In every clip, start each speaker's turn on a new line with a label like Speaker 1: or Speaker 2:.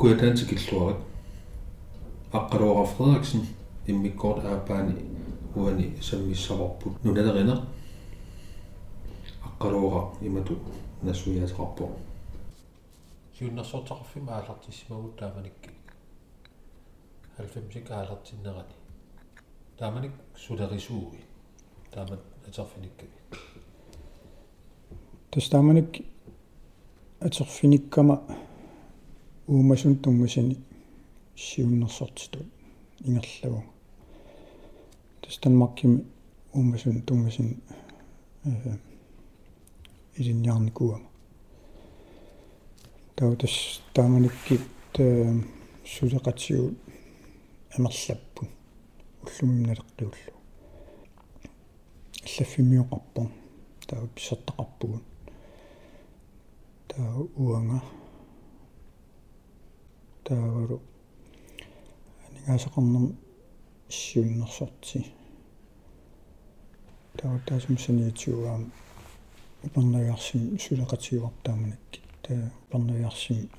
Speaker 1: kuataantikilluarat aqqaluara Frederiksen иммиккорт аапаани уани саммиссаварпут нуналерина аққалуора имату насуяасеқарпо
Speaker 2: юннэрсуутақарфима аалартиссимагут тааманикки 90 аалартиннерани тааманик сулерисууи таамат атерфиникки
Speaker 3: тастааманик атерфиниккама уумасун тунгасани сиуннерсортиту ингерлаву тастанмаркими уумасун тунгасин э илинниарникуама таутас тааманиккит сулеқатсиу амерлаппу уллумим налеққиуллу аллаффимиоқарпо таа писертақарпугун таа уанга таавару анигаасақарнам иссиуннерсорти таа таасумсаниитсууаам ипарнаярсим сулеқатигуартааманакки таа парнаярсим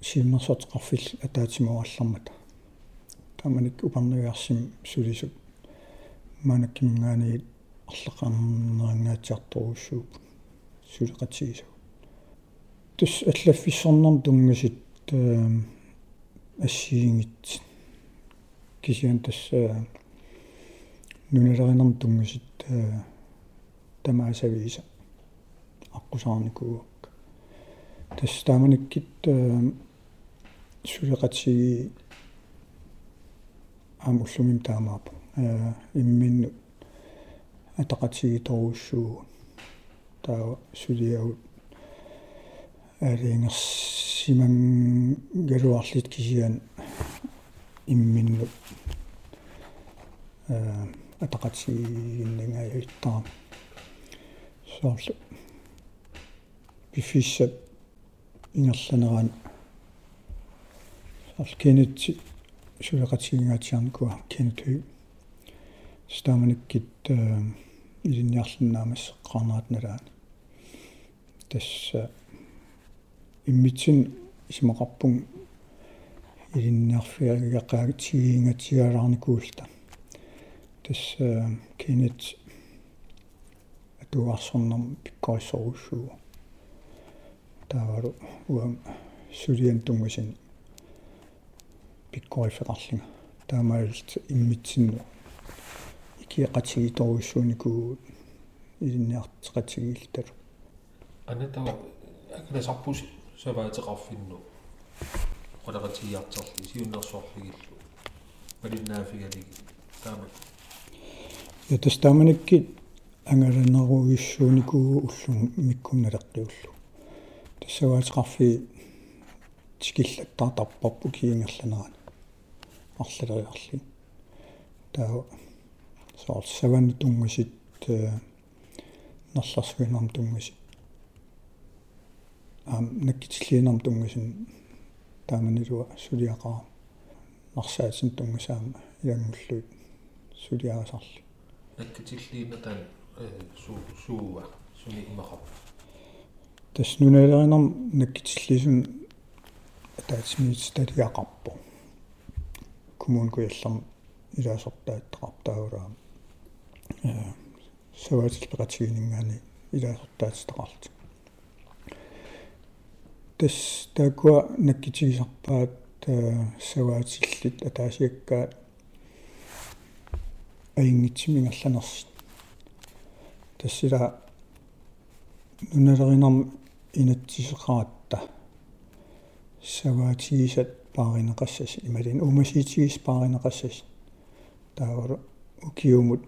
Speaker 3: сииммерсортеқарфил атаатимуарлармата тааманик упарнаярсим сулисут маанаккимингаани арлеқарнерангаатиарторуссууп сулеқатигису тус аллаффиссорнэрм тунгасит ассиингит кисиан тасса нунелеринерм тунгасит тамаасавииса аққусаарникууак тас тааманиккит сулеқатсиги аамуллумим таамаапу имминну атақатсиги торуссуу таа сулиагут алингерсиман галуарлит кисиан имминну э атақатсигиннагаяиттаа соорлу бифиссат ингерланерaan соорлу кенитси сулеқатсигингаатиарникуа кенитүй стаманиккит илинниарланнаамас қарнаатналаани тасса иммитсин исмақарпун илинниарфиагақаагатсигиингатсигалаарникуулта тас кенит атуарсорнам пиккориссоруссуу таавару уам сулиан тунгасин пиккорифеқарлинга таамаалт иммитсинну икиақатсигиторуссууникуу илинниартеқатсигииллталу
Speaker 2: анатаа акнасарпус саваатеқарфинну qolaqatigiarterli siunnersorligillu малиннаафигалиги таама
Speaker 3: я тастааманикки ангаланеругиссууникуу уллун миккунналеққиуллу тассаваатеқарфи тикиллаттаартарпарпу киингерланерани арлалериарли таа соор саван тунгасит нерларсуинерм тунгасит аам наккитиллиинерм тунгасин тааманилуа сулиақаа нарсаатин тунгасаама илангуллуит сулиарасарли
Speaker 2: наккитиллиина таан суу сууа суни имақап
Speaker 3: тас нуналеринерм наккитиллисун таатсимиит талиақарпо коммун куяллам илаасортааттақартаагулаа э саваатилпеқатигинингаани илаасортаатитақарти тас таакуа наккитигисарпаат саваатиллит атаасиаккаа аингитсимингерланерси тассила нуналеринерм инатсисеқаратта саваатигисат пааринеқассас. Ималин умасиитигис пааринеқассас. Таавару укиумут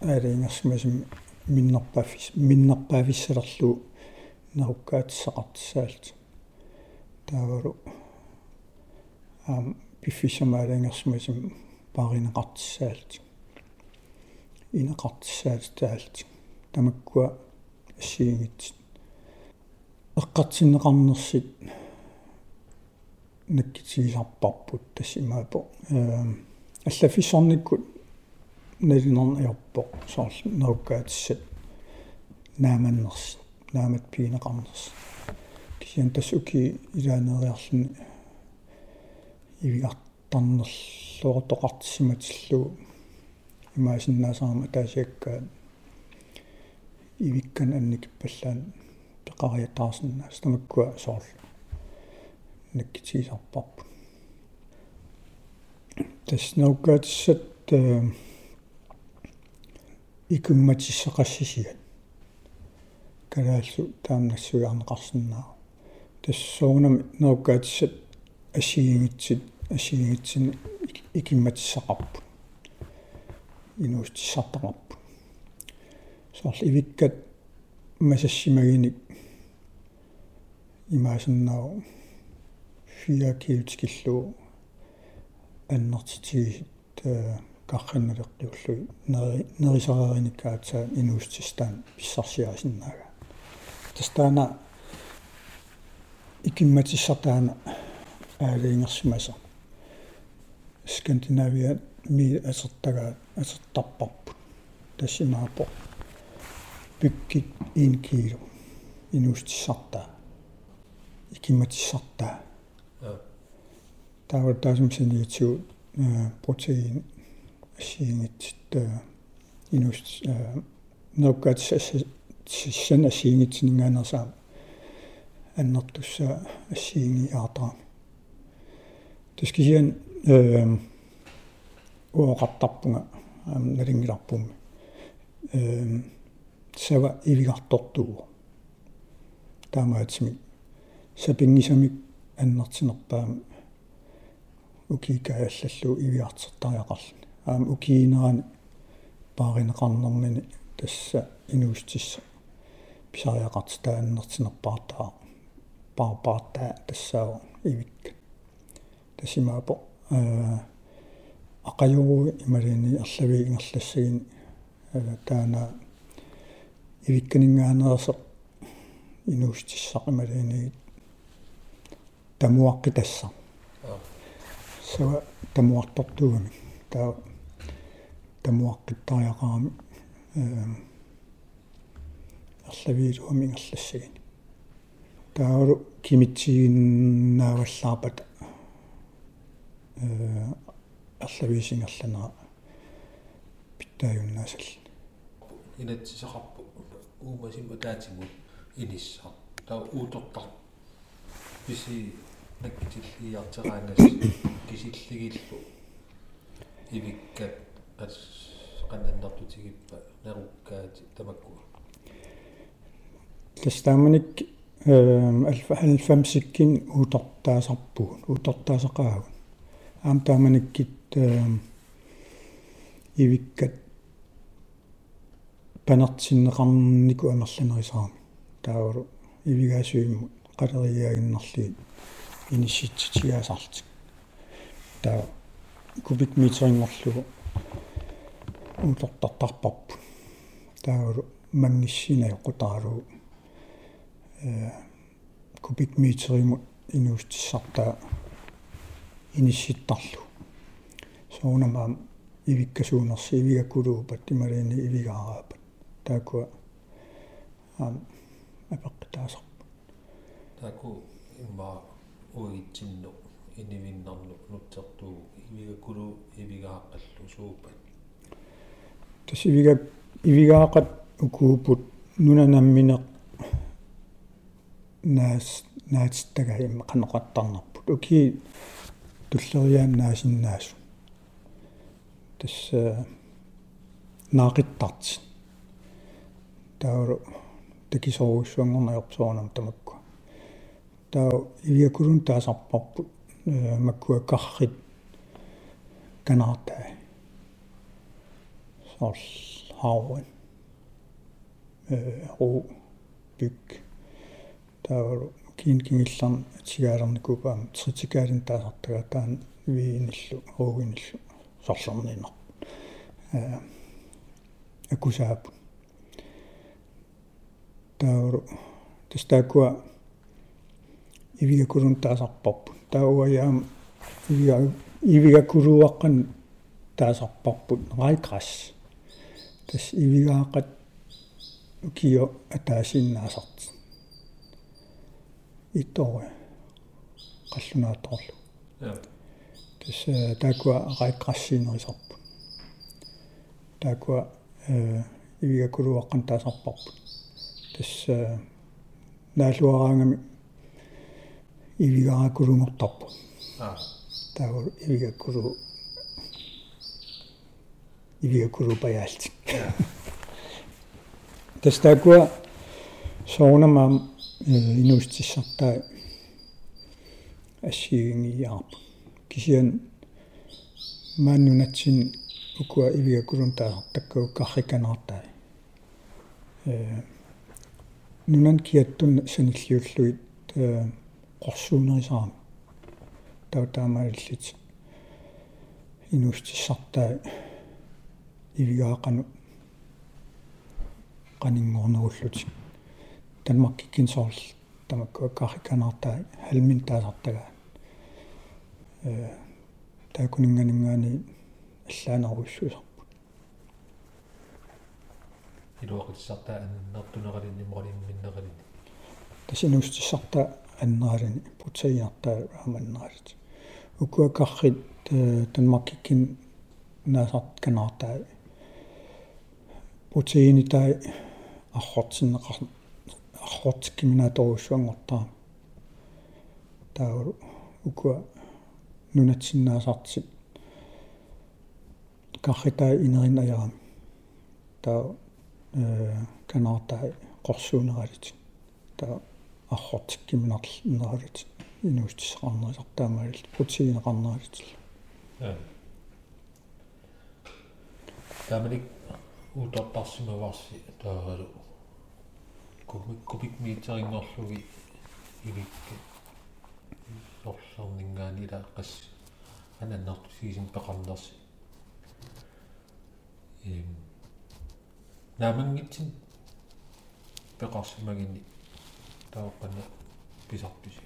Speaker 3: аалингерсимасим миннерпаффис миннерпаависсалерлу наруккаатсақартсаалт таавару аам пиффисамаалангерсимасим пааринеқартсаалт инеқартсаалт таалт тамаккуа ассиингит эққартиннеқарнерсит наккитигисарпарпут тассимаапо аам аллафиссорниккут налинерн иорпо соорлу наруккаатиссат нааманнерс наамат пиинеқарнерс сиан тас уки илаанериарлни ивигартарнерлуортоқартисиматиллу имаасиннаасаарма таасиаккаа ивиккан анникиппаллаан пеқариатаарсиннаас тамаккуа соорл. Наккитигисарпарпу таснаугаатиссат икумматиссақассисиат калааллу таамнассуиарнеқарсинаа тассоонами наугаатиссат ассигингитсит ассигингитсини икимматиссақарпу инуустиссартақарпу сорл ивиккат масассимагиник имаасиннаа фиакиутикиллу аннартитигисит кархинналеққиуллуи нерисарариникаатсаа инуустистаан писсарсиасиннаага тастаана икимматиссартаана аалиингерсимаса скандинавия ми асертага асертарпарпут тассинаапо пиккит 1 кило инуустиссартаа икимматиссартаа таава таасумсиниитсуу протеин сиингит инуст ноккат сиссан асиингитсингаанерсаа аннертусса ассиинги аатаа тускисиан э уоқартарпунга налингиларпумми э сава ивигартортуу таамаатсими сапингисамик аннартинерпаами укикааллаллу ивиартертариақарлни аама укиинерани пааринеқарнэрмини тасса инуустисса писариақарт тааннертинерпаартаа паарпаартаа тассаава ивикка тасимаапо аа ақаюру ималини арлави ингерлассагини таана ивикканингаанерсеқ инуустиссақ ималини тамуаққи тасса сава тамуартортугами таа тамуаққиттариақарами э арлавиилуами ингерлассагини таавалу кимитсигиннааваллаарпат э арлавиисингерланера питтааюннаасалли
Speaker 2: инатсисақарпу уумасимма таатимут инисса таа уутортар. Писи наккитиллиартераанас кисиллигиллу. Ивиккат ас qannannartutигиппа неруккаати тамаккуа
Speaker 3: тастааманик эм альфа альфамсиккин уутортаасарпугун уутортаасақаагун аам тааманиккит ивиккат панартиннеқарнику амерланерисаами таавалу ивигаасуиммут қалериаагиннарлиит иниситситигаасартик таа кубик метрингорлугу унтортартарпарпу таагулу мангиссина эққутаалу метримут инуустиссартаа инисситтарлу соонама ивиккасуунерси ивигакулуупат ималини ивигаараапат таакуа ам апеққитаасарпу
Speaker 2: таку имма уигитсинну инивиннарну нутсертуу ивигакулу ивигааққаллу суупат.
Speaker 3: Тасивига ивигаақат укуупут нунанамминеқ наас наатстага имма канеқаттарнарпут уки туллериааннаасиннаасу тасса наақиттарти тауру такисоруссуангорнаёрсуунам тамакку таа ивиакулун таасарпарпут маккуаккаррит канаартаа сорл хауэн э ру бик таавалу кин кингилларн атигаалерникупаам тритикаалин таасартага таан вииниллу руугиниллу сорлернинер э акусаап. Таавалу тастаакуа ивигакулун таасарпарпут тауаяам ивига ивигакулуаққан таасарпарпут райкрас тас ивигаақат кио атаасиннаасарт итори qallunaatoorlu
Speaker 2: ja
Speaker 3: тас таакуа араиккассиинерисарпу таакуа э ивиакулуаққан таасарпарпу тас наалуараангами ивигаракулунгортарпу
Speaker 2: а.
Speaker 3: Таа ивиакулу ивиакулу паяалти тас таакуа соонамаам инуустиссартаа ассигингиаарпу кисиан мааннунатсин укуа ивиакулун таа таккау карриканартаа э нунан киаттун саниллиуллуит qorsuunerisaami таутаамааллит инуустиссартаа ивигаақану qaninngornerullut Danmarkkikin soorl tamakku karrikanartaa halmin taasartagaa э таакунинганингаани аллаанерусsuusарпут
Speaker 2: илуақитсартаа аннартунералинни моралимминнералини
Speaker 3: тасинустиссарта аннералини путсаиартаа ааманнералит укуакаррит Danmarkkikin наасарт канаартаа путсиинитай аррортиннеқар аррортиккиминааторуссуангортаа таа укуа нунатсиннаасартит карритаа инерин аярами таа э канаартаа qorsuuneralит таа аррортиккиминарлинералит инуустиссақарнерисартаамаалит путсиинеқарнералит
Speaker 2: ja Таманик утортарсимаварси тааралу купик купик миитерингорлуги ивикки сорларнингаанила қас ананнарту сиисин пеқарнерси им намангитсин пеқарсимагини таоққана писартуси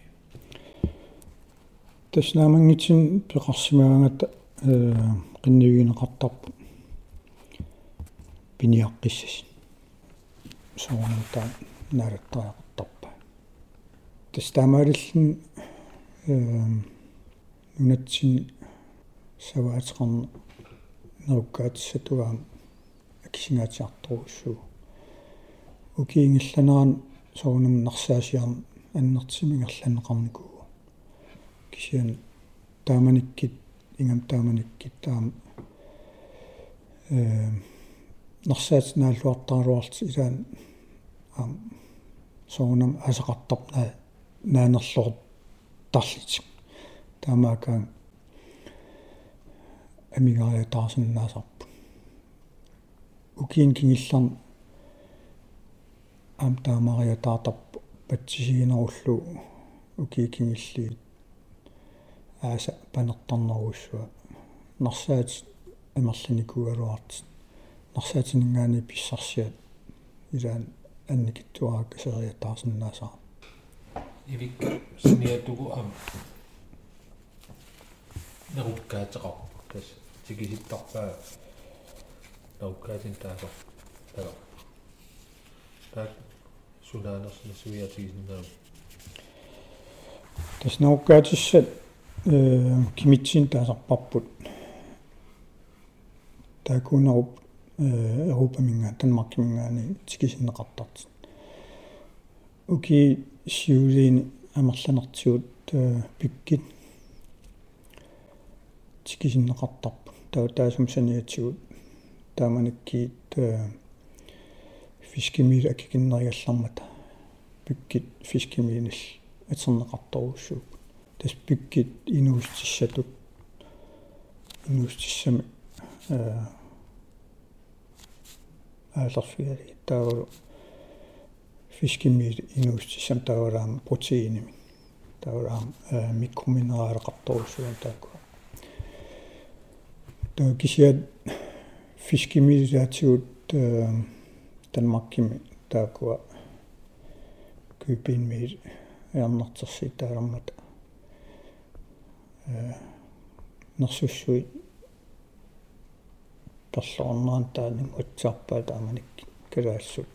Speaker 3: таснаамангитсин пеқарсимаагата э qinnivigineqartarpu piniaqqissas суунутаа наалаттариақартарпа тастаамаалиллин э нунатсин саваатеқарна неруккаатиссатугаам акисингаатиарторуссуу укиингилланеран соонум нарсаасиарм аннертимингерланеқарникуу кисиан тааманиккит ингам тааманиккит таам э нарсаатинааллуартаруарт илаан ам соонам асеқартарнаа наанерлор тарлит таамаакаан амигаая таарсиннаасарпу укиин кингилларн ам таамариа таартарпу патсисигинеруллу. Укии кингиллиит ааса панертарнеруссуа нарсаат амерланикугалуарт нарсаатинингаани писсарсиат. Илаан анникиттуарак асериатаарсиннаасаа
Speaker 2: ивик синиатугу ам неруккаатеқар тас тикиситтарпаа неруккаатин таасо таа так сунаанерсна суиатигисиннаа
Speaker 3: тас неруккаатиссат э кимитсин таасарпарпут таакуунеруп э европаминга танмаркимингаани тикисиннеқартарт уки сиулиини амерланертиут пиккит тикисиннеқартарпу таа таасум саниатсигут тааманиккиит фискимил акикиннеригаллармата пиккит фискимиинил атернеқарторуссууп тас пиккит инуустиссатут инуустиссами э аалерфиали таавалу фискимил инуустиссам таавалаам протеиними таавалаам микроминералеқарторуссуан таакку таа кисиат фискимилиатигут танмаккими таакуа кюпинмил яарнартерси таалармата э нерсуссуи перлорнаан таанин утсаарпаа тааманик калаассут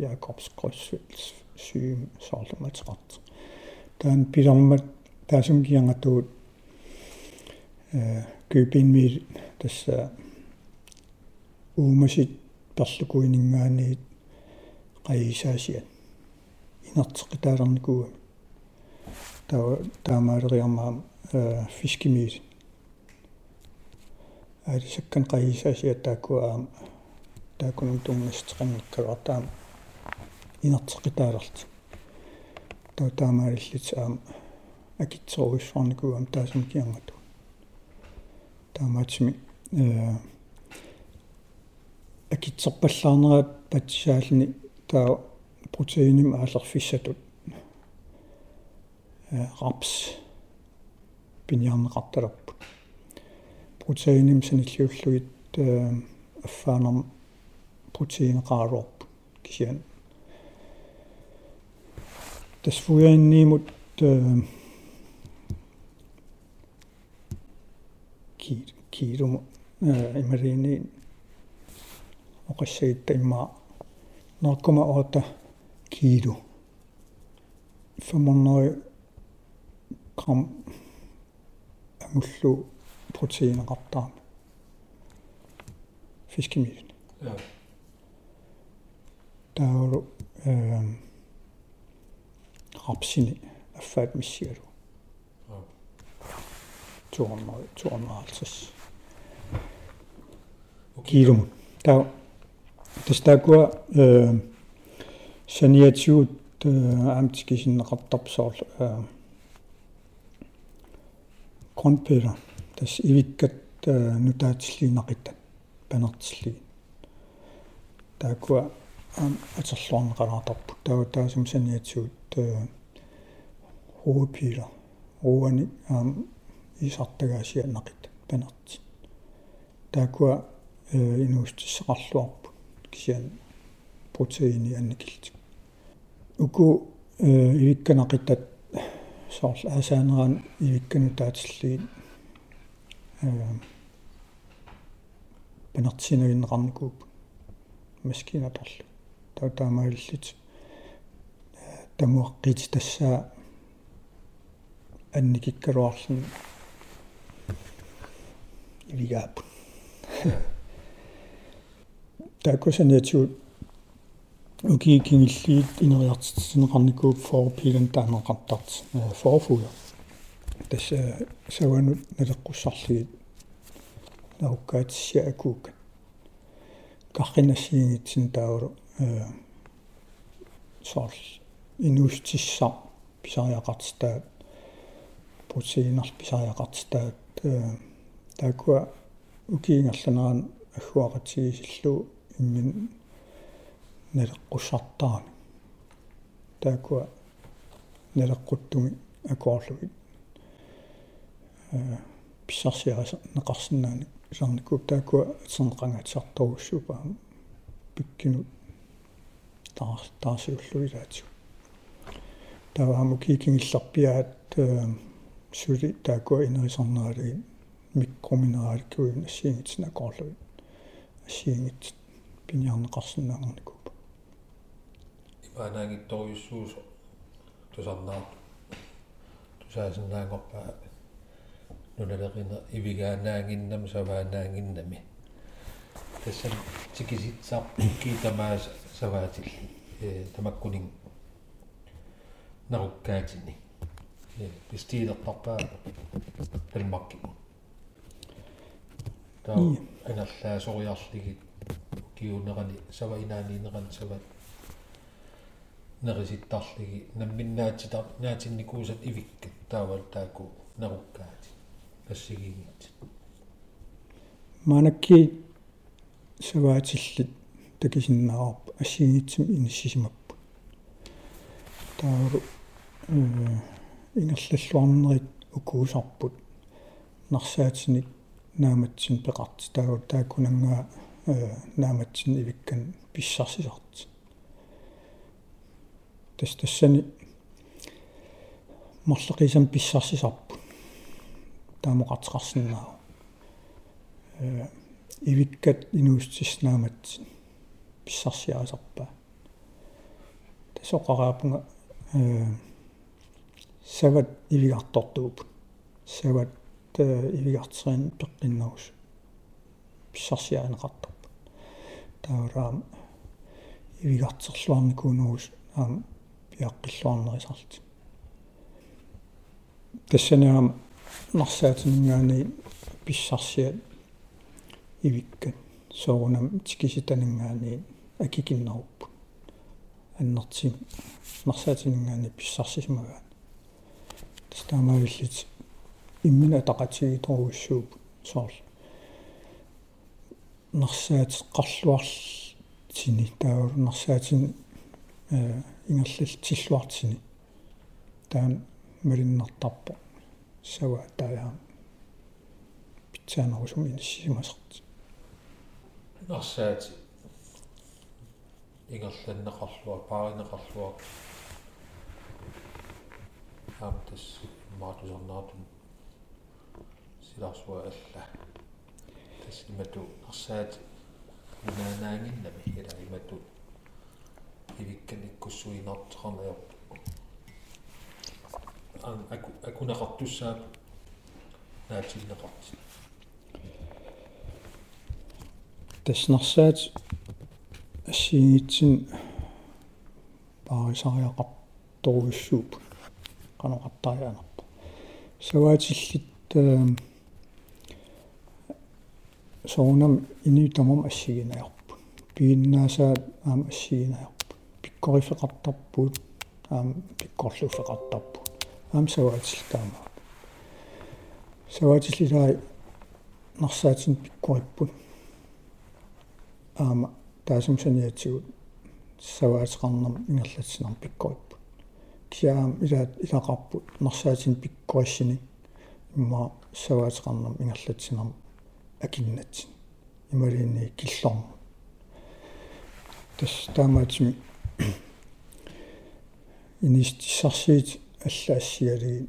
Speaker 3: Jakobs Kreuzsvits syge soorlumatеқарт таан пилэрмат таасум киангатуут э кюпинмил тасса уумасит перлукуинингаани qayisaasiat таамаалериармаа э фискимиис алисаккан qayisaasiat тааккуаа таакунун тунгастеқангиккагартаам инартеқитаалерт таа таамаалиллит аам акитсоруиссуарникуам таасам киангату таамаатсими э акитсерпаллаарнерат патсаални таа протеиним аалерфиссатут э рапс пиньярнеқарталерпут протеиним саниллиуллугит э аффаанер протеинеқарорпут кисиан тасфуяанниимут э ки килум э имарини оқассагитта имма. 0,8 kilo 500 gram angullu proteineqartaama fiskimiil
Speaker 2: ja
Speaker 3: таавру э рапсини аффаат миссигалу
Speaker 2: Ja.
Speaker 3: 200 250 килум таа тастаакуа э саниатсуут аамтикисиннеқартарпсоор э конпера тас ивиккат нутаатиллиинақиттат панертиллиги таакуа аам атерлуарнеқалаартарпу таа таасум саниатсуут э хуупила руани аам исартагаасианнақит панерти таакуа э инуустиссеқарлуарпу кисиан протеини анникилтик уку э ивикканақиттат соорл аасаанеран ивиккану таатиллиит э пенартсинагиннеқарникууп маскинаторлу таа таамааллит тамуаққит тассаа анникиккалуарлун ивигаап таакусаниатсуут уки кингиллиит инериартитсинеқарникууп форпилан таанеқартарт форфуя тасса саванут налеққуссарлигит науккаатсиа акуука қарринассиингитсин таавалу э сорл инуустиссар писариақартитаат протеинар писариақартитаат э таакуа укиингерланеран аггуақатсигисиллу иммин налеққуссартарами таакуа налеққуттуми акоорлугит писсарсиараса неқарсинаани сарникуп таакуа сенеқангатсарторуссупаа пиккинут таар таарсиуллуилаатсу тавааму кикингилларпиаат сули таакуа инерисарнералиги микроминераликкуин ассиингитсина акоорлугит ассиингит пиниарнеқарсинаангорникуп
Speaker 2: имаанаангитторюссуус тусарнаа тусаасиннаангорпаа нулалерина ивигаанаангиннам саваанаангиннами тассан тикиситсаар китамаас саваатилли э тамаккунин наруккаатини э пистилертарпаа талмаккигу таа анерлаа сориарлигит киунерани сава инаанинеран сават нериситтарлиги намминнаатита наатинникуусат ивиккат таавал тааку наруккаати ассигингит
Speaker 3: манакки саваатиллит такисиннаарп ассигитсим иниссисимаппу таавру э ингерллуарнерит укуусарпут. Нарсаатиник нааматсин пеқарти тааву таакунангаа э нааматсин ивиккан писсарсисарти тас тассани марлеқисам писсарсисарпут таамоқартеқарсинаава э ивиккат инуустиснааматсин писсарсиаасарпаа тасоқараапунга э сават ивигартортуупут сават ивигартерин пеққиннерус писсарсиаанеқартарпут таавраам ивигартерлуарникуунерус аам пиаққиллуарнерисарти тассанаам нарсаатингаани писсарсиат ивиккат соорунам тикиситанингаани акикиннеруппут аннэртим нарсаатингаани писсарсисмагаан. Тастаамавиллит иммина тақатигиторуссууп соор нарсаат қарлуарлтини таа нарсаатин э ингерлл тиллуартини таан малиннартарпо сава тааа питсаанерусум иниссимасерти
Speaker 2: нарсаати ингерланнеқарлуа пааринеқарлуа аамтас маатусарнаатум силарсуа алла. Тас имату нарсаати унаанаагиннами ила имату ивиккан иккуссуинартеқарнаёрпу ан аку акунеқартуссаап наатиннеқарти
Speaker 3: таснарсаат ассиигитсин паарисариақарторуиссууп каноқартарианерпа саваатиллит соонам инуитамам ассигинаярпу пииннаасаат аама ассигинаярпу пиккорифеқартарпут аама пиккорлуфеқартарпу аама саваатил таама саваатиллилаа нарсаатин пиккориппут аама таасумсаниатсигут саваатеқарнам ингерлатсинар пиккориппут киаам илаат илақарпут нарсаатин пиккориссини имма саваатеқарнам ингерлатсинар акиннатсин. Ималиинни киллорм тас таамаатими инистиссарсиит аллаассигалиги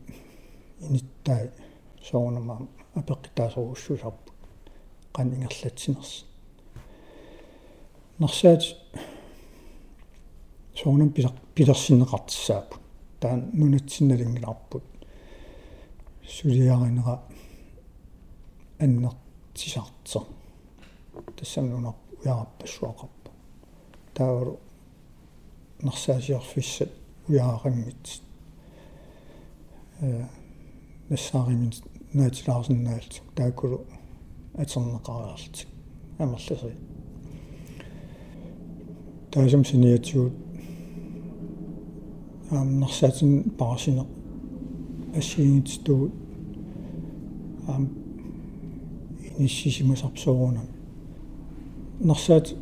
Speaker 3: иниттай соонамаа апеққитаасоруссуларпут qan ингерлатсинерс нарсаат соонам пилер пилерсиннеқартиссаапут таан нунатсинналингиларпут сулиаринера аннертисартер тассамнунар уяраппассуақарпа таавару нарсаасиарфиссат уяарангит э нассааримин наатилаарсиннаалт таакулу атернеқариарлтик амерласи таасам синиатсуут аам нарсаатин парасине ассиингитстуут аам иниссисимасарпсоорунам нарсаат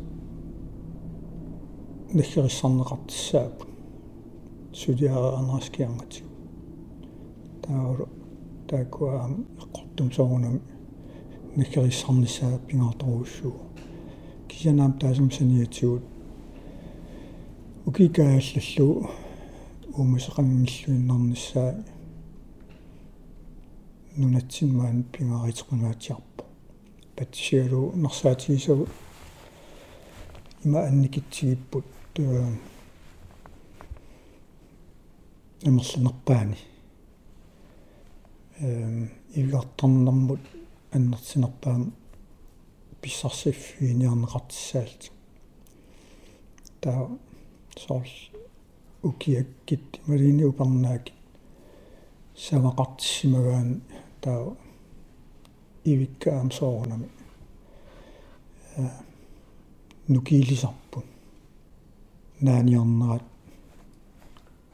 Speaker 3: нахериссарнеқартиссаап сулиара анраскиангатиг таавру таакуаам эққортум соорунам нахериссарнissaа пингаартаруussуу кисанаам таасам саниатигут укикааллаллу уумасеқангиллуиннарниссаа нунатсинмаан пингаритеқунаатиарпо патсиалу нарсаатигисагу има анникитсигиппут туа амерланерпаани эм ивгартарнэрмут аннэрсинерпаам писсарсиффииниарнеқартиссаалти таа соорл укиаккит малини упарнаакит савақартиссимагаан таа ивиккаам соорунами э нукиилисарпун нааниарнерат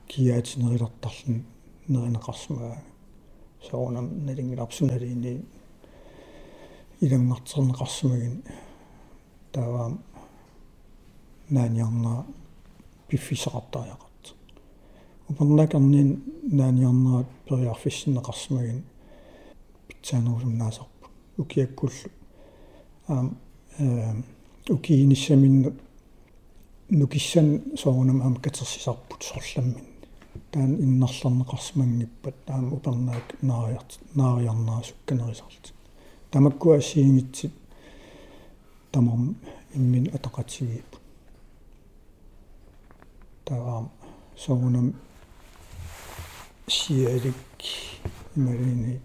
Speaker 3: киаатинерилертарлун неринеқарсмаа соорунам налингиларсуналиини илангартернеқарсмагин тааваам нааниарнера пиффисеқартариақарт упернакарнин нааниарнерат периарфиссинеқарсмагин питсаанерусум наасарпу укиаккуллу аам э укииниссаминну нукиссан соорунам аама катерсисарпут сорламмин таан иннарларнеқарсмангиппат аама упернаак наариарт наариарнаа сукканерисарт тамаккуа сиингитсит тамам иммин атақатсигиип таам соорунам сиалик ималини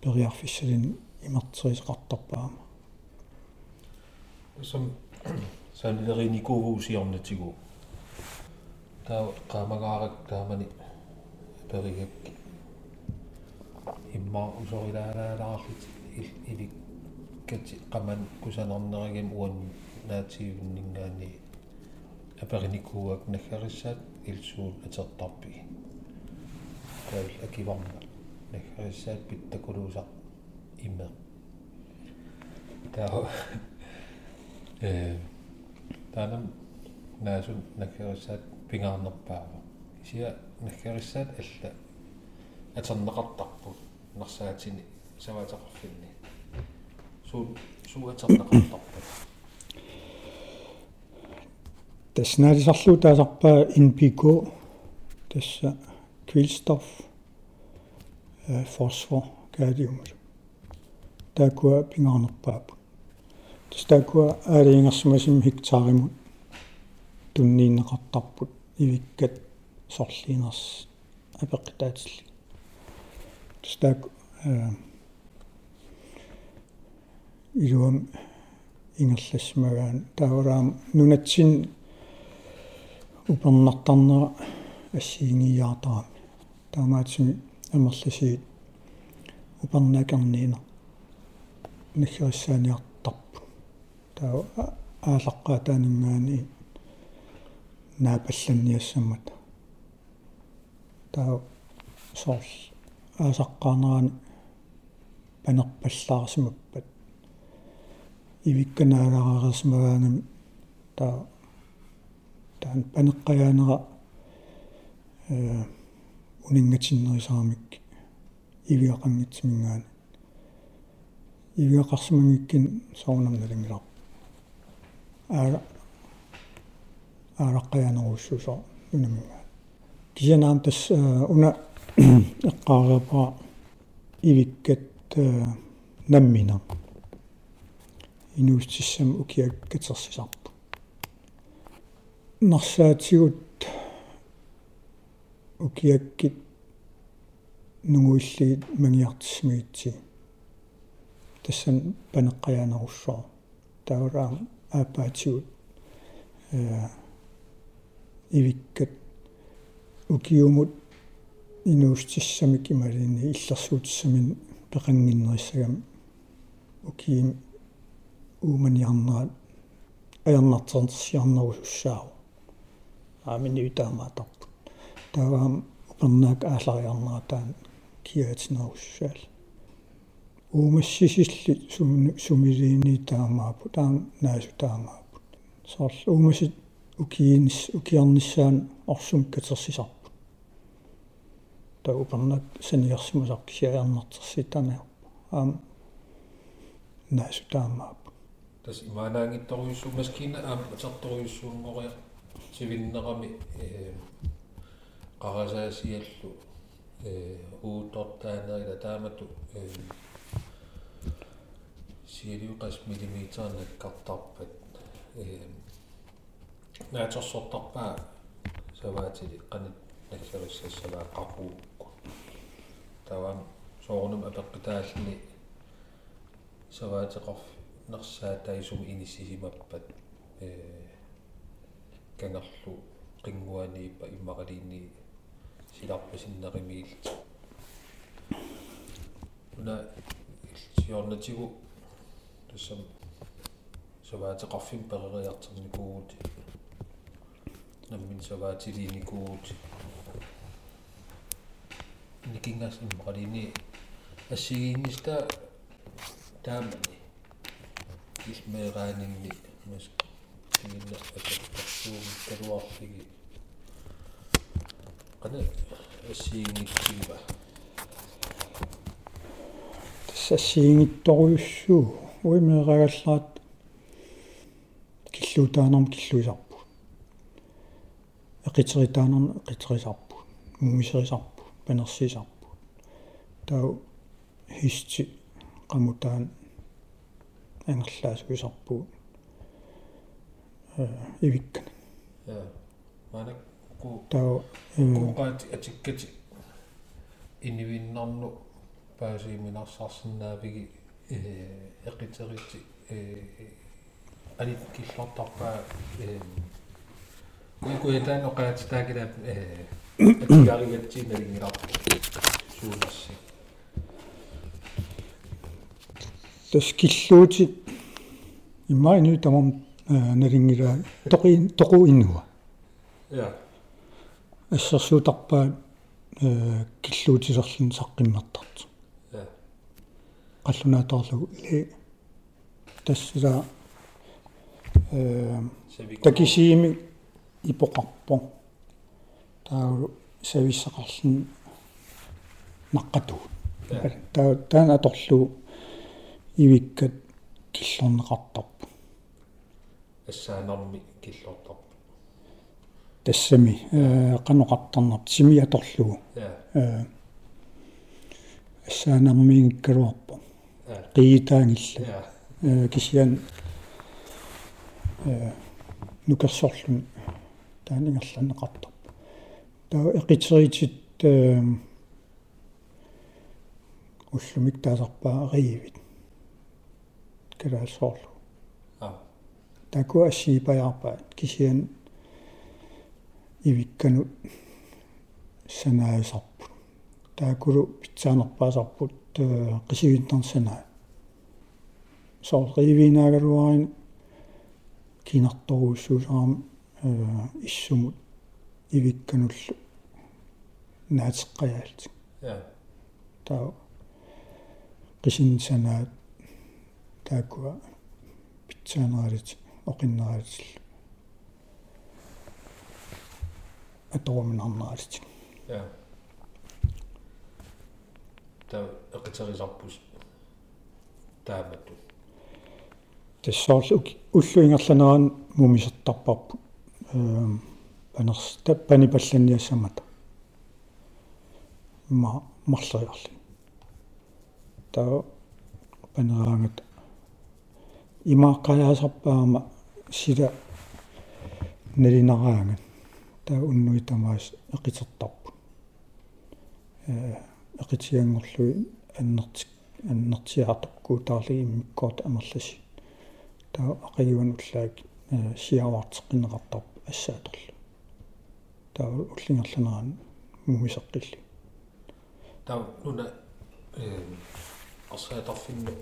Speaker 3: периарфиссалин имертерисеқартарпаама
Speaker 2: сам санилеринникуувуусиорнатигу таа qaamagaarak taamani perigakki имма усорилаалаалаарит илик кати qamан кусанернеригим уан наатиивнингаани апериникууак наггариссаат илсуун атертарпиги таул акиварма наггариссаат питтакулуусақ имме таа э таанам наасун наггариссаат пингаарнерпаава исиа наггариссаат алла атернеқартарпут нарсаатини саваатеқарфинни. Суу суу атернеқартарпут
Speaker 3: тасснаалисарлуу таасарпаа инпико тасса kvælstof э фосфор калиум таакуа пингаарнерпаап тастаакуа аалиингерсумасим хектааримут туннииннеқартарпут ивиккат сорлиинерс апеққитаатилли. Тастаак э илуам ингерлассмагаан таавраам нунатсин упернартарнера ассиингиаатарами таамаатсими амерласиит упернакерниина нахиассааниартарпу таа аалаққаа таанингаани наапалланниассаммата таа сорл аасаққаарнерани панерпаллаарсимаппат ивикканаагараарисмагаанами таа таан панеққаяанера э унингатиннерисарамик ивиақангитсимингаана ивиақарсимангиккин соонам налангилар аа аараққаяанеруссусо унамингаа кисянаам тас уна эққаариапаа ивиккат наммина. Инуустиссам укиаккатерсисарпу нарсаатигут укиаккит нугуиллигит мангиартиссимигитси тассан панеққаяанеруссоо таураам аапаатигут э ивиккат укиумут инуустиссамик ималини иллерсуутиссамин пеқангиннериссагам укиим ууманиарнерат аярнартернерсиарнерусуссаау аамини утаамаатарпут тааваам упернаак аалариарнератаан киаатинеруссаал уумассисилли сумилиини таамаапу таам наасу таамаапут сорл уумасит укиинис укиарниссаан орсум катерсисарпу таа упернаак саниарсимасар кисиаярнартерситаниарпу аам наасу таамаапу
Speaker 2: тас имаанаангитторуйуссуу маскина аам атерторуйуссуунгориа сивиннерами э qarasaassiallu э уутортааnerila таамату э сиалиуқас миллиметернаккартарпат э нааторсортарпаа саваатили qanit наксариссассаваа qarruukku тавам соорнум апеққитааллини саваатеқарф нерсаатаисуми иниссисимаппат э кангерлу қингуанииппа иммақалиинни силарпасиннеримиилт уна сиорнатигу тассам саваатеқарфим перериартерникуут наммин саваатилиникуут никингас иммақалиини ассигиинниста таамани исмераанинни мас кигинна атаққарсуум калуарлиги qana ассигингитсигива
Speaker 3: тассассиингитторуйуссуу уимеэрагаллаат киллуутаанерм киллуисарпу эқитеритаанерм эқитерисарпу мумисерисарпу панерсисарпу тау хисти qamutaан ангерлаасуисарпу э ивиккана
Speaker 2: я манак ку
Speaker 3: тау
Speaker 2: куqaati атиккати инивиннарну паасииминарсарсинаавиги э эқитерити э анит киллортарпаа э уикуятаан оқаатитаагилаап э атигаригатсиналингиларпу суунарси
Speaker 3: тас киллуути имаани тамам налингила тоқи тоқу иннуа
Speaker 2: я
Speaker 3: ассерсуутарпаа э киллуутисерлун саққиммартарт
Speaker 2: я
Speaker 3: қаллунааторлугу или тассила э такисиими ипоқарпо. Таа сависсақарлун наққату. Таа. Таана аторлу ивиккат киллорнеқартарпу
Speaker 2: ассаанарми киллортарпу
Speaker 3: тассами э каноқартарнарт сими аторлугу э ассаанармиингккалуарпо қиитаангилла э кисиан э нукерсорлун таанингерланеқартарпу таа эқитеритит э уллумик таасарпаа риивит калаасоорлу
Speaker 2: а
Speaker 3: таку ассиипаярпаат кисиан ивиккану санаасарпут таакулу питсаанерпаасарпут қисивиннерсанаа соорривинаагалуарин кинарторуссуусаарам иссумут ивиккануллу наатеққаяалти таа қисинсанаат таакуа питсаанералит оқиннералит аторуминарнералит
Speaker 2: я та эқитерисарпус таамату.
Speaker 3: Тассоорлу уллуингерланеран мумисертарпарпу эм панерс таппани палланниассамата ма марлериарли таа панераангат имааққаяасарпаама сила налинараангат таа уннуи тамаас эқитертарпу э эқитиангорлуи аннертик аннертиаартаккуу таарлиги миккоот амерласи таа ақиуан уллаак сиаваартеққинеқартарп ассааторлу таа уллингерланеран мумисеққилли
Speaker 2: таа нуна э арсаатарфинну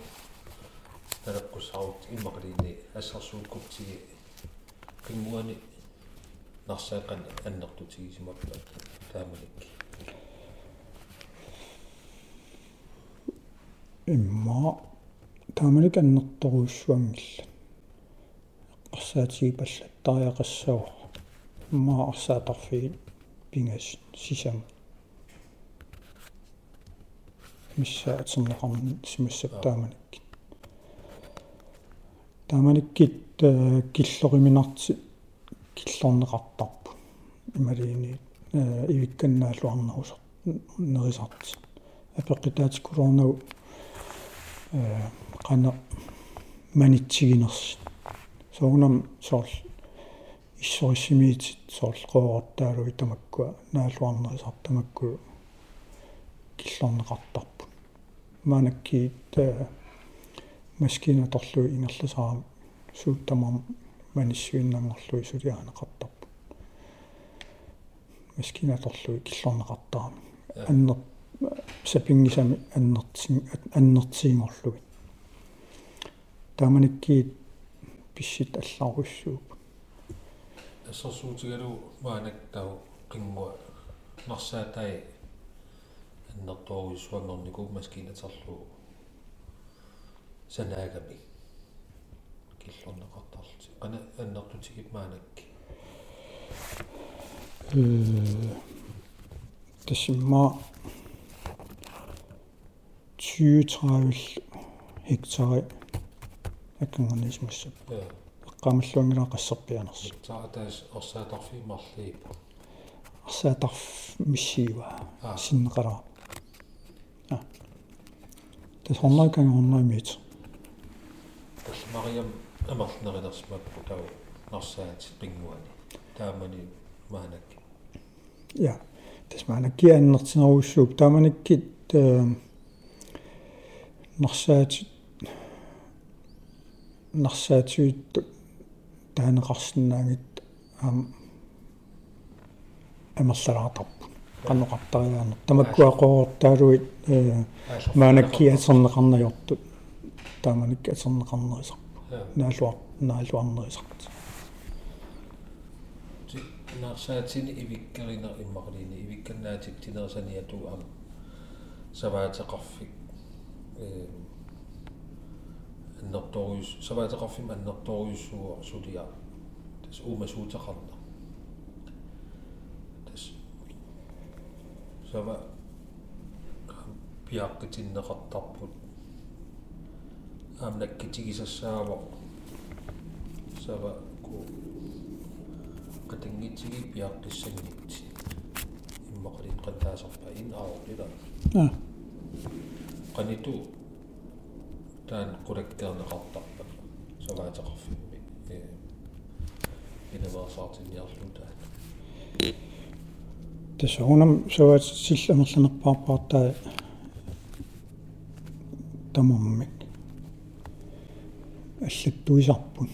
Speaker 2: талаққусаарут иммақалини ассарсууккутсиги қингуани нарсаақан аннертутигисимаппа тааманик
Speaker 3: имма тааманик аннерторуссуангилла арсаатиги паллаттариақассауа имма арсаатарфиги пингас сисам миссаатсернеқарни симассап тааманик тааманиккит киллориминарти киллорнеқартарпу ималиини ивикканнаалуарнерусер нерисарти апеққитаатикулорнау э qana manitsigинерс соонам соор иссорисимиитит соорлqoortaalugi тамаккуа наалуарнерисар тамакку киллорнеқартарпу маанаккиит маскина торлуи ингерласарам сууттамам маниссуиннангорлуи сулиаанеқартарпу маскина торлуи киллорнеқартарами аннер сапингисами аннертин аннертиингорлуги тааманиккиит писсит аллааруссууп
Speaker 2: ассерсуутигалу маанак тау қингуа нарсаатай аннерторуйссуангорнику маскинатерлу санаагами киллорнеқартарлути ана аннертутигит маанакки
Speaker 3: э тасимма 20-30 hektar аккангорнисмассап
Speaker 2: я
Speaker 3: эққамаллуангилаа qassерпианерс
Speaker 2: таатаас орсаатарфимарлиипу
Speaker 3: арсаатарф миссиива
Speaker 2: Аа.
Speaker 3: синнеқалаа а. Тас хорнайкан хорнаймиит
Speaker 2: тас мариам амерлнерилерсмаппу тау нарсаати қингуани таамани маанакки
Speaker 3: я тасмаанакки аннертинеруссууп тааманиккит нарсаат нарсаатиут таанеқарсинаагит аам амерлалаартарпу qannoqartariaarner tamakkuaqoortaaluit maanakki aserneqarnajortut taamanikki aserneqarnerisarpu naalluar naalluarnerisart
Speaker 2: нарсаатини ивиккерина иммақалини ивикканнаатик тинерсаниату ам саваатеқарфик. Э аннерторюс саваатеқарфим аннерторюссуа сулиа тас уумасуутеқарна тас сава пиаққитиннеқартарпут аамнаккитигисассаава сава ку qatiнгитсиги пиаққиссангитси иммақалин qantaasarpa ин аорлила
Speaker 3: а
Speaker 2: qanitу таан qulakkeerneqartarpa саваатеқарфимми э инаваасаартинниарлу таан
Speaker 3: тасуунам саваат силламерланерпаарпаартаа тамаммик аллаттуисарпун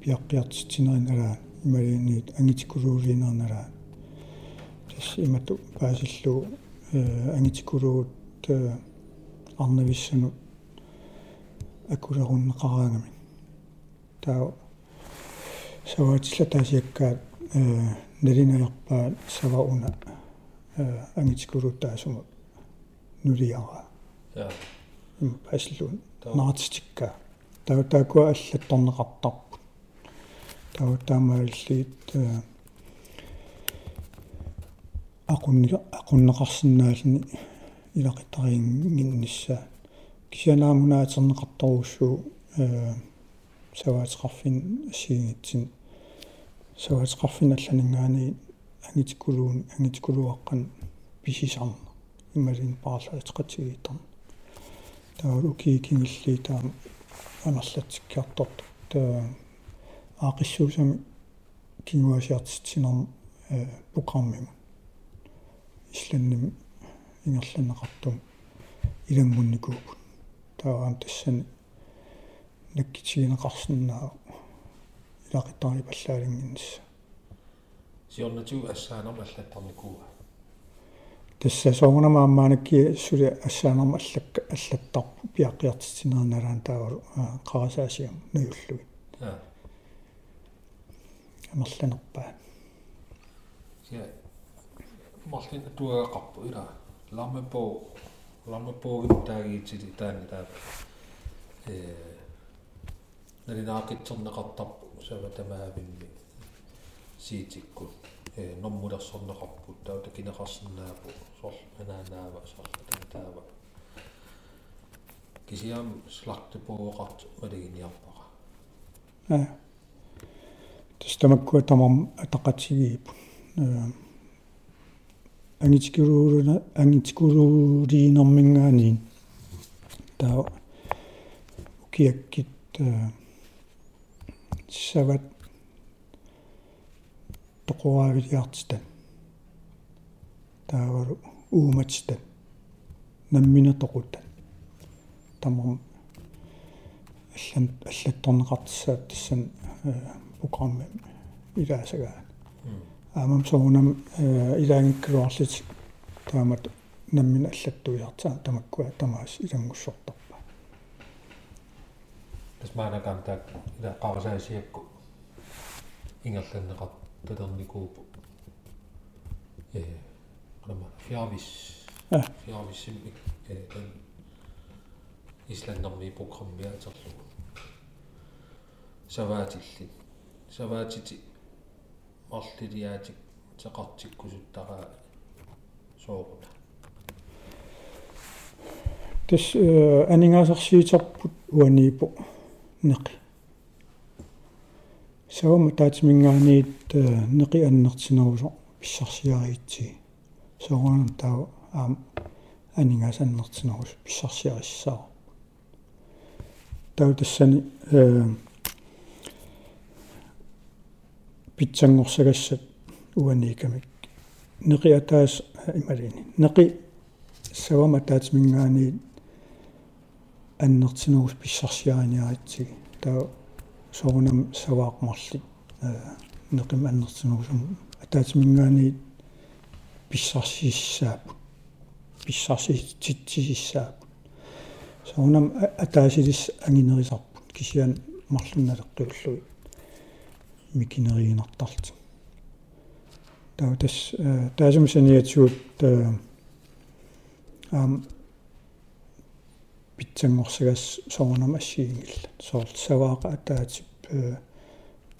Speaker 3: пиаққиартитсинеринала ималиниит ангитикулуулинернала тас имату паасиллу э ангитикулуут арнависсану акулеруннеқараангами таа саваатилла таасиаккаат э налинаярпаат савауна э ангитикулуут таасума нулиара
Speaker 2: я
Speaker 3: им паасиллу наатитикка таа таакуа аллатторнеқартарпу таутаамааллиит aqunni aqunneqarsinnaални илақитарингиннissaа кисианаамунаатернеқарторуссуу э саваатеқарфин ассигингитсин саваатеқарфин алланингаани ангитикулуун ангитикулуаққан писисарна ималин паарлаатеқатигиитарна таалу киикингилли таам амерлатсиккиарторту таа аақиссуусами кингуасиартитсинер э программима исланним ингерланеқартум илангунникуупут таагаам тассани наккитигинеқарсинаа илақитари паллаалингиннисса
Speaker 2: сиорнату ассаанер аллаттарникуа
Speaker 3: тасса соонамааммаанакки сули ассаанерма аллакка аллаттарпу пиаққиартитсинерналаан таавалу қарасаасиам нуйуллуи
Speaker 2: я
Speaker 3: амерланерпаа
Speaker 2: я марлин туагақарпу ила ламмапо ламмапоогим таагиитсили таани таа э налинаақитсернеқартарпу сава тамаавимми сиитикку э нормулерсорнеқарпут таа такинеқарсинаапу сор анаанаава сорла таава кисиам слактепооқарт малигиниарпара
Speaker 3: а тастамаккуа тамам атақатсигиипу э ангитикулууна ангитикулуулиинэрмингаани таа укиаккит сават тоқуаавилиартита таавару ууматита наммина тоқута. Тамам аллан аллатторнеқартиссаат тассан программи илаасагаа аамам соонам илаангиккалуарлит таамат наммин аллаттуиартаа тамаккуа тамаас илангуссортарпа
Speaker 2: тас маанакантаак ила қарсаасиакку ингерланнеқар татерникуупу э qama фиарвис
Speaker 3: а.
Speaker 2: Фиарвиссимми э тан исланнэрми программиатерлугу саваатилли саваатити марлилиаатик теқартиккусуттараа сооруна
Speaker 3: тас анингасарсиитерпут уаниипо неқи саама таатимингааниит неқи аннертинерусо писсарсиариитси соорунам таа аам анингасаннертинерус писсарсиариссаа таа тассани э питсангорсагассат уаникамик неqi атаас ималини неqi савама таатмингаани аннертинерус писсарсиааниаатсиги таа соорунам саваақмарлит неqim аннертинерусум атаатмингаани писсарсиссаапут писсарсититсисаапут соорунам атаасилис ангинерисарпут кисиан марлунналеққиуллуи микинериинартарти таа тас таасумсаниатсуут ам питсангорсагас соорнам ассиингилла соорт савааqa атаатип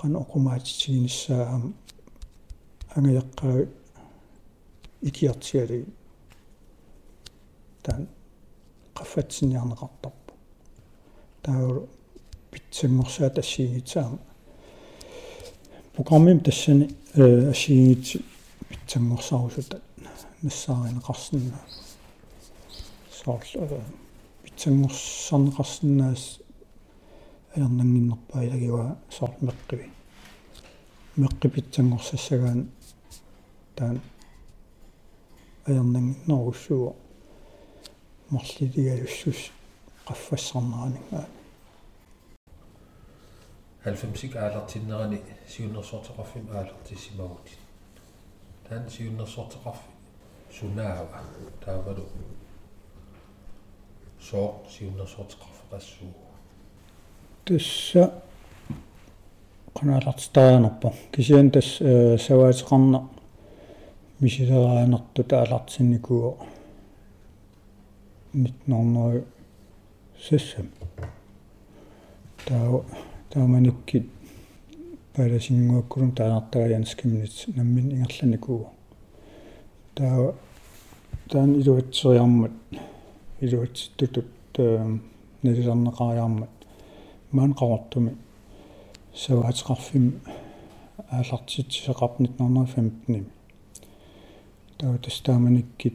Speaker 3: qan oqumaatitiginissaa am angayaqqaa ikiartigali taan qaffatsiniarneqartarpu taawul питсангорсаат ассиигитсаама programmim тассани ассиигитси питсангорсарусута нассааринеқарсинна соорлу питсангорсарнеқарсиннаас аярнангиннерпаа илагива соор меққиви меққи питсангорсассагаан таан аярнангиннеруссуо марлилигалуссус qaffassarnaanigaa
Speaker 2: 90 аалартиннерани сиуннерсортеқарфим аалартиссимагути таан сиуннерсортеқарфи сунаава таавалу соо сиуннерсортеқарфеқассуу
Speaker 3: тасса qanalartitarianerpa kisian tas savaatiqarna мисилераанерту таалартинникуо нитнорнери сассам таа тааманиккит паласингуаккулун таанартагаянскимнит наммин ингерланикуо таа таан илуатсериармат илуатситтутут налисарнеқариармат маан қавартуми саваатеқарфим аалартитсеқарпнит 1915 таа тастааманиккит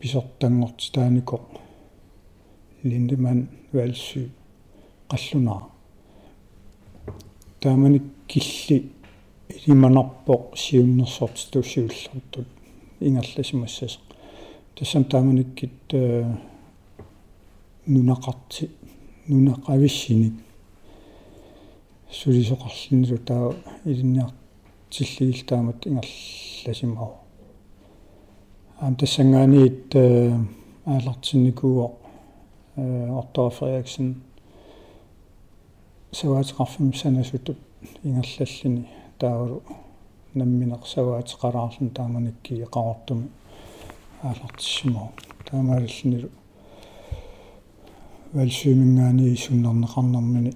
Speaker 3: писертангорти таанико линдеман валсу қаллунаа тааманик килли илиманарпоқ сиуннерсорт туссиуллартут ингерласимассас тассам тааманиккит нунақарти нунақависсиник сулисоқарлиннилу таа илинниартиллигил таамат ингерласимау аам тассангаанит аалартинникуо Otto Frederiksen саваатеқарфим санасутут ингерллаллини таавалу намминеқ саваатеқалаарлун тааманикки қавартуми аалартиссимау таамааллинилу валсуимингаани исуннернеқарнэрмини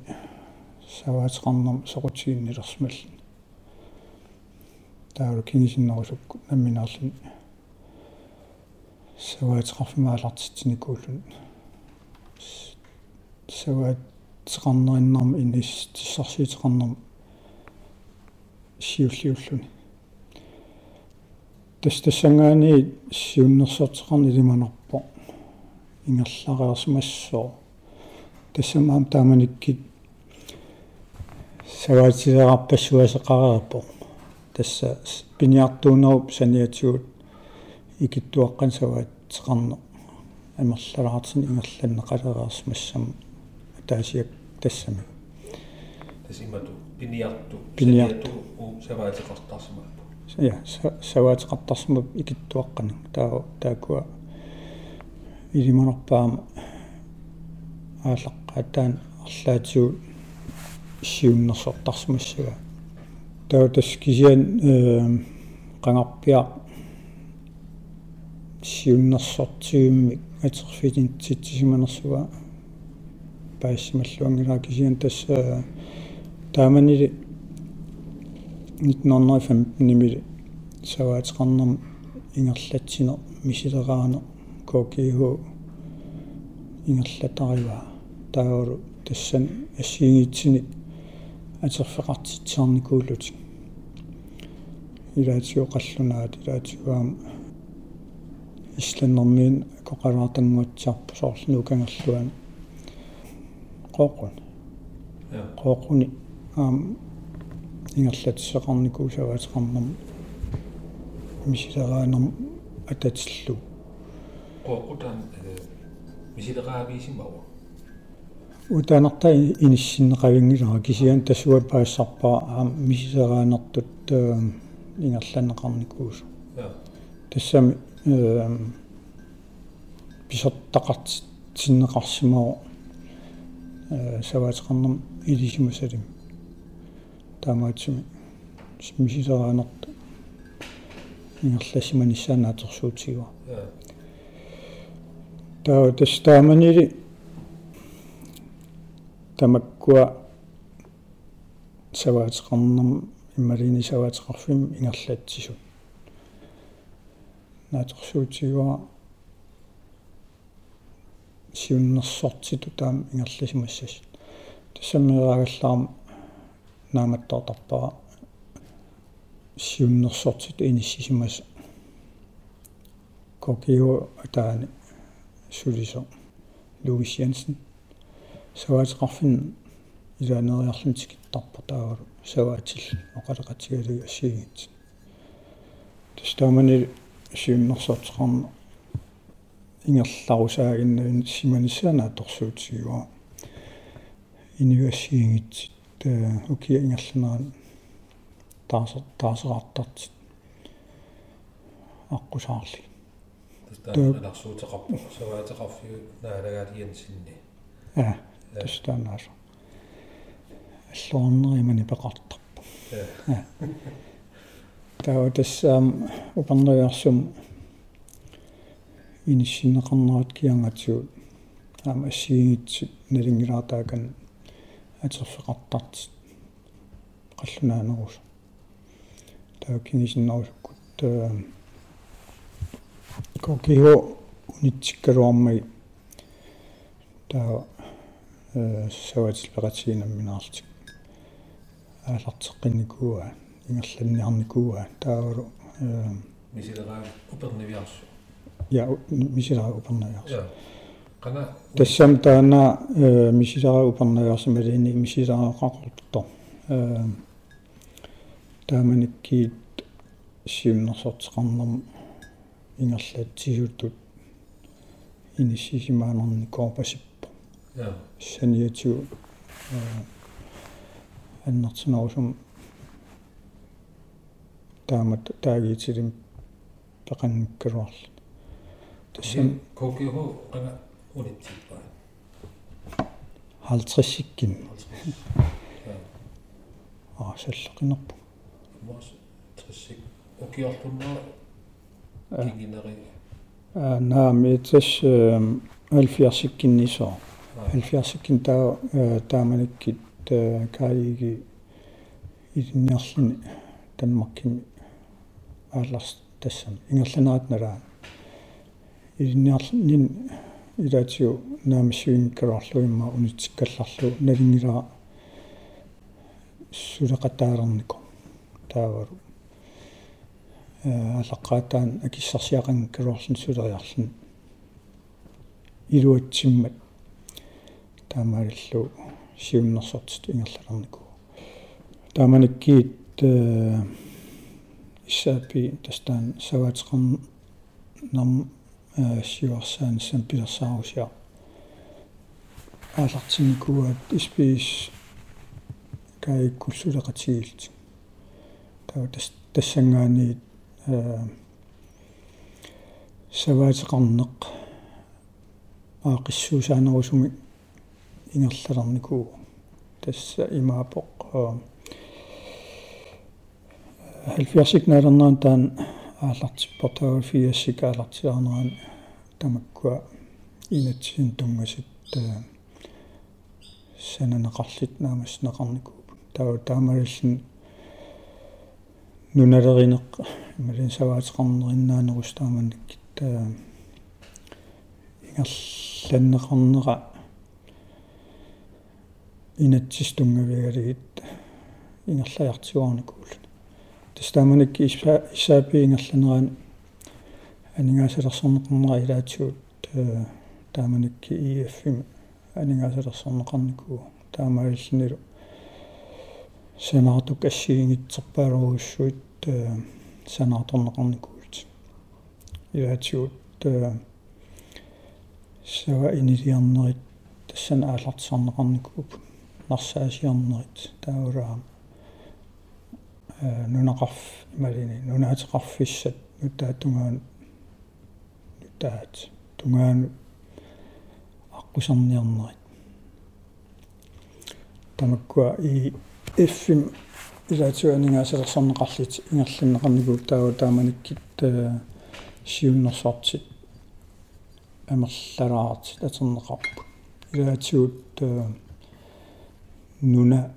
Speaker 3: саваатеқарнерм соқутигиннилерсмаллин таавалу кингисиннерусукку намминаарлини саваатеқарфимаалартитсиникууллун саваатеқарнериннарми инис тиссарсиитеқарнерм сиуллиуллуни тастассангаани сиуннерсортеқарни лиманарпо ингерлареерсимассоо тассамаам тааманиккит саваатилерарпассуасеқареерпо тасса пиниартуунеруп саниатигут икиттуаққан саваатеқарне амерлалаартин ингерланнеқалереерсимассам таасиак тассами
Speaker 2: тасимату пиниарту
Speaker 3: пиниарту
Speaker 2: у саваатеқартарсимаппу
Speaker 3: я саваатеқартарсимап икиттуаққана таа таакуа илиманерпаама аалаққатаан арлаатиу сиуннерсортарсимассага таа тас кисиан э qangarpia сиуннерсортигиммик атерфитинтитсиманерсуга паассималлуангилаа кисиан тас тааманили 1915 нимили саваатеқарнерм ингерлатсинер мисилераана кокиху ингерлатариваа таагору тассан ассиигитсини атерфеқартитсаарникууллутик илаатио қаллунаат илаатигуам исланнэрмиин коқалаартангуатсаарпу соорлну қоқуни аам ингерлатсеқарникуу саваатеқарнерм мисилераанер ататиллу.
Speaker 2: Qooqqutaan мисилераавиисимава
Speaker 3: утаанерта иниссиннеқавингилара кисиан тассуа паассарпаа аа мисилераанертут ингерланеқарникуус тассами писоттақарт синнеқарсимаа э саваатеқарнам илисимасалим таамаатсими мисилераанерт ингерлассиманиссаанаатерсуутигуа таа тастааманили тамаккуа саваатеқарнам иммалини саваатеқарфим ингерлатсисут наатерсуутигуа сиуннерсортиту таам ингерласимассас тассаммераагаллаарм нааматтоортарпара сиуннерсортиту иниссисимас кокио атаани сулисо. Луис янсен саваатеқарфин илаанериарлун тикиттарпа таагалу саваатил оқалеқатигалуги ассигит тастаамани сиуннерсортеқарна ингерларусаагиннавин симаниссаана торсуутигуа иниуассиингитсит укия ингерланеран таасер таасераартарт аққусаарли
Speaker 2: тастаанарсуутеқарпу саваатеқарфиу наалагаалиан синни
Speaker 3: а тастаанаас аллуарнеримани пеқартарпу таа тассаам упернериарсум иниссинеқарнерат киангатсуут аама ассиигитсит налингилаартаакан атерфеқартарт қаллунаанерус таа кинисиннерусуккут таа кокио унитсиккалуармай таа э саватилпеқатигинамминаартик аалартеққинникууа ингерланниарникууа таагалу э
Speaker 2: мисилераа упернивиарсу
Speaker 3: ja мисилара упернаярс
Speaker 2: qana
Speaker 3: тассам таана э мисилара упернаярсималини мисилараақақорто э тааманиккиит сиуннерсортеқарнерм ингерлаатсигуттут иниссисимаанерни коопасиппо
Speaker 2: ja
Speaker 3: саниатиу э аннартинерусум таамат таагиитилим пеқанниккалуарла тассам
Speaker 2: kokkiho qana unittippaa
Speaker 3: 50-сиккин аа саллақинерпу
Speaker 2: мос трissik ukiorlunnerا kingинери
Speaker 3: аа наами тас 70-сиккиннисоо 70-сиккин таа тааманиккит каиги илинниарлуни таммаркими аалларс тассам ингерланаат налаа илинниарлнин илаатиу наамиссуингкаларлуимма унитиккалларлу налингилаа сулеқатаалернико таавару э алаққаатаан акиссарсиақангкалуарлун сулериарлун илуатсиммат таамааллу сиуннерсортит ингерлалернику тааманиккиит э исаапи тастаан саваатеқарн нам сиуарсаан сан пилерсаарусиа аалартинникуат испис каиккулсулеқатигилти таа тас тассангаани э саваатеқарнеқ аақиссуусаанерусуми ингерлалерникуу тасса имаапоқ 70 налернаан таан аалартиппортагу фиассик аалартиарнеран тамаккуа инатсин тунгасит сананеқарлит наамас неқарнику таа таамаллин нуналеринеқ ималин саваатеқарнериннаанерус тааманниккит таа ингерланнеқарнера инатсис тунгавигалигит ингерлаяртигуарникуулу тастааманикки исаапиингерланерaan анигаасалерсорнеқарнера илаатсуут тааманикки иэффим анигаасалерсорнеқарникуу таамааллинилу санаартук ассигингитсерпаалеруссуит санааторнеқарникуулт илаатиут сава инилиарнерит тассана аалартисарнеқарникууп нарсаасиарнерит таураа э нунақарф ималини нунаатеқарфиссат нутаат тунгаан аққусарниарнерит тамаккуа и эффим илаатуанигаасалерсарнеқарлит ингерлиннеқарникуу таава тааманиккит сиуннерсоортит амерлалаарт атернеқарпу илаатиут нуна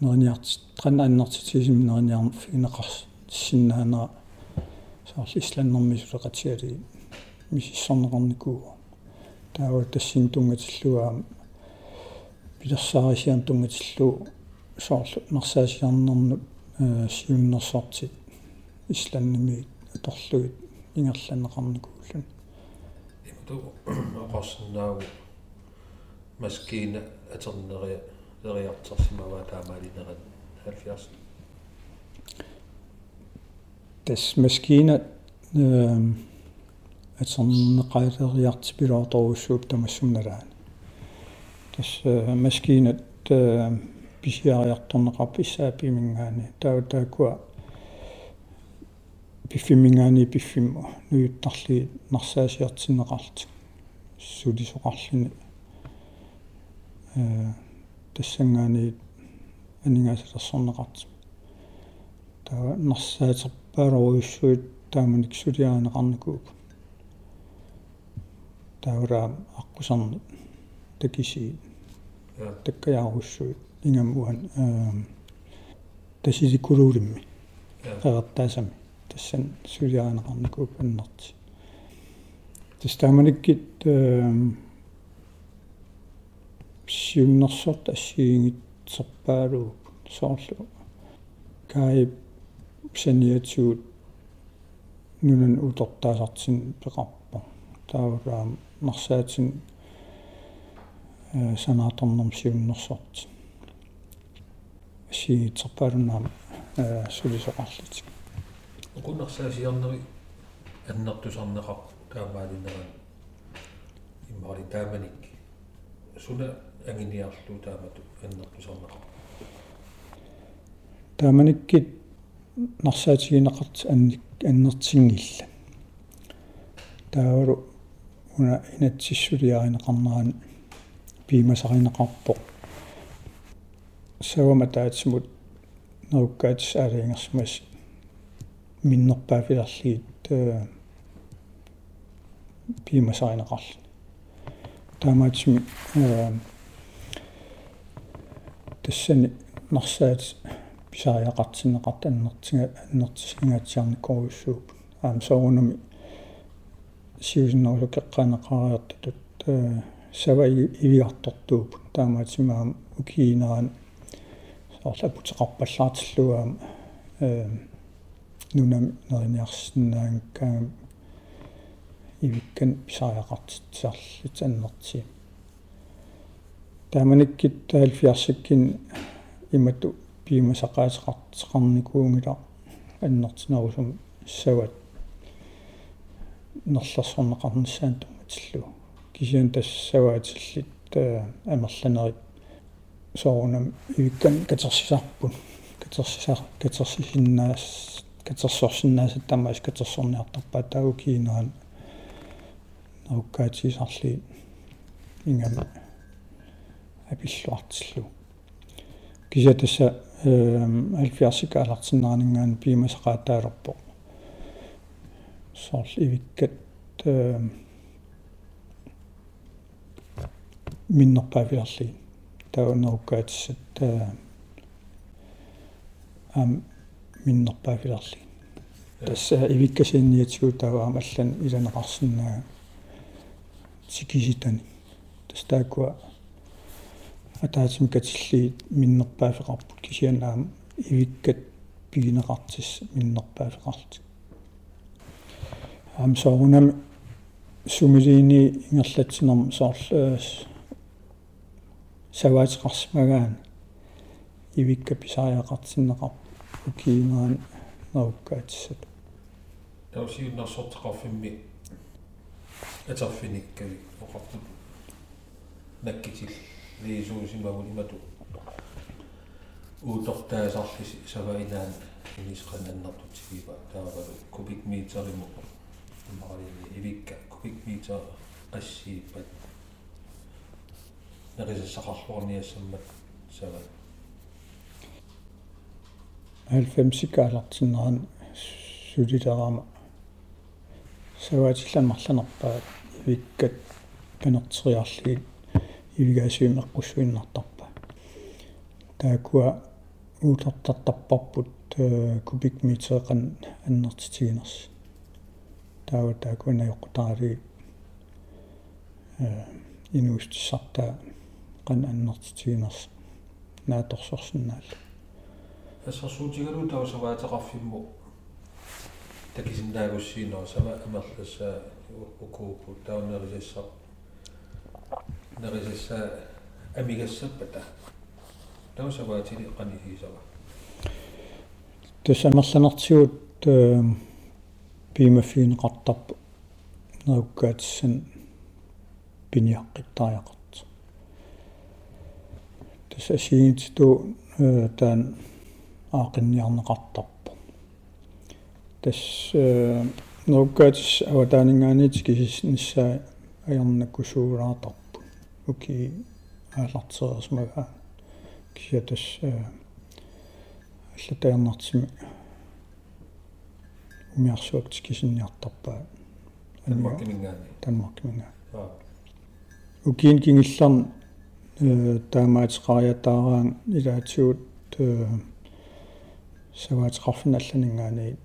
Speaker 3: нерниарт тран аннертитисим нерниарм фигнеқарс синнаанера саарл исланнэрмисулеқатиали мисиссорнеқарникуу таава тассин тунгатиллуаа пилерсаарисиам тунгатиллуу соорлу нарсаасиарнернут сиуннерсортит исланними аторлуит ингерланеқарникууллун
Speaker 2: имту оқорсинааву маскиина атернериа лериартарсимава таамаалинеран 70
Speaker 3: тас маскиина эм атернеқаалериартипилооторуссууп тамассумналаани тас маскиинат писиариарторнеқарпи issаапимингаани таа таакуа пиффимингаани пиффимма нуйуттарли нарсаасиартиннеқарт сулисоқарлини э тассангаани анигаасалерсорнеқарт таа нарсаатерпаалоруйуссуит тааманик сулиаанеқарникууп таураа аққусарни такиси таккаяаруссуит ингамуан тасиликулуулимми qeqertaasami tassan suliaanaqarnikuup annerti тастааманиккит сиуннэрсорт ассиингитсерпаалууп соорлу. Кай саниатсуут нунан утортаасартин пеқарпо таавраам нарсаатин санааторнэрм сиуннэрсорт сиитсерпаалунаама сулисоқарлутик
Speaker 2: укуннарсаасиарнери аннертусарнеқар таамаалинеран иммаали тааманик суна ангиниарлу таамату аннертусарнеқар
Speaker 3: тааманиккит нарсаатигинеқарт анник аннертингилла таавару уна инатсиссулиаринеқарнеран пимасаринеқарпоқ савама таатсимут неруккаатис аалиингерсмас миннерпаафиларлигит пимасаринеқарли таамаатсими тассани нарсаат писариақартинеқарт аннертига аннертисингаатсиарникоруссууп аам соорунами сиусиннерусукеққанеқариартутут сава ивиартортууп таамаатимаам укиинеран соорла путеқарпаллаартиллуаам э нунам нериниарсинаангкаам ивиккан писариақартитсарлит аннерти тааманиккит таалфиарсиккин имату пиимасақаатеқартеқарникуунгила аннертинерусум сават. Нерлерсорнеқарнissaан тунгатиллу кисиан тассаваатиллит амерланерит соорунам ивиккан катерсисарпун катерсисар катерсисиннаас катерсорсиннаасат тамаас катерсорниартарпаа таагу кинеран науккаатисарли ингам апиллуартиллу кисатасса эм алфиарсика алартиннаранингаан пимасақаатаалерпо сорл ивиккат эм миннерпаавиарли таунеруккаатиссат ам миннерпаавиарли тасса ивиккасиинниатигу тааваам аллан иланеқарсинаа сикиситани тастаакуа атаатим катилли миннерпаафеқарпут кисианаам ивиккат пигинеқартис миннерпаафеқарти ам соорунам сумилини ингерлатсинерм соорлаа саваатеқарсимагаан ивикка писариақартиннеқар укиинеран науккаатиссат
Speaker 2: таусиуннэрсортеқарфимми атарфиниккави оқартут наккитил лиисуусимагун имату уутортаасарлиси саваинаан инисқананнартутсигива таавалу кубик метериму имаралини ивикка кубик метер qassiippat нерисассақарлуарниассаммат сава
Speaker 3: 90-каалартиннеран сулилерама саваатиллан марланерпаа ивиккат канертериарлигит ивигаасуим эққуссуиннартарпа таакуа уулертартарпарпут кубик метеэқан аннертитигинерс таава таакуна йоқутаали э инуустиссартаа qan аннертитигинерс нааторсорсинаалла
Speaker 2: ассерсуутигалу таусаваатеқарфимму такисиндаагуссииноо сама амерласса укуупу تسمى سنقصيوت بما في نقطب.
Speaker 3: نوكات السن بنية قطع يقط تسأشين تتو آه، تان آقن يعن نقطب. تس نوكات السن أو تان نغاني تكيش уки аалартерерсмага кисиатас аллатаярнартими умиарсуакти кисинниартарпаа
Speaker 2: анмаккимингаани
Speaker 3: таммаккимингаа укиин кингилларн таамаатеқариатаараан илаатиут саваатеқарфина алланингаани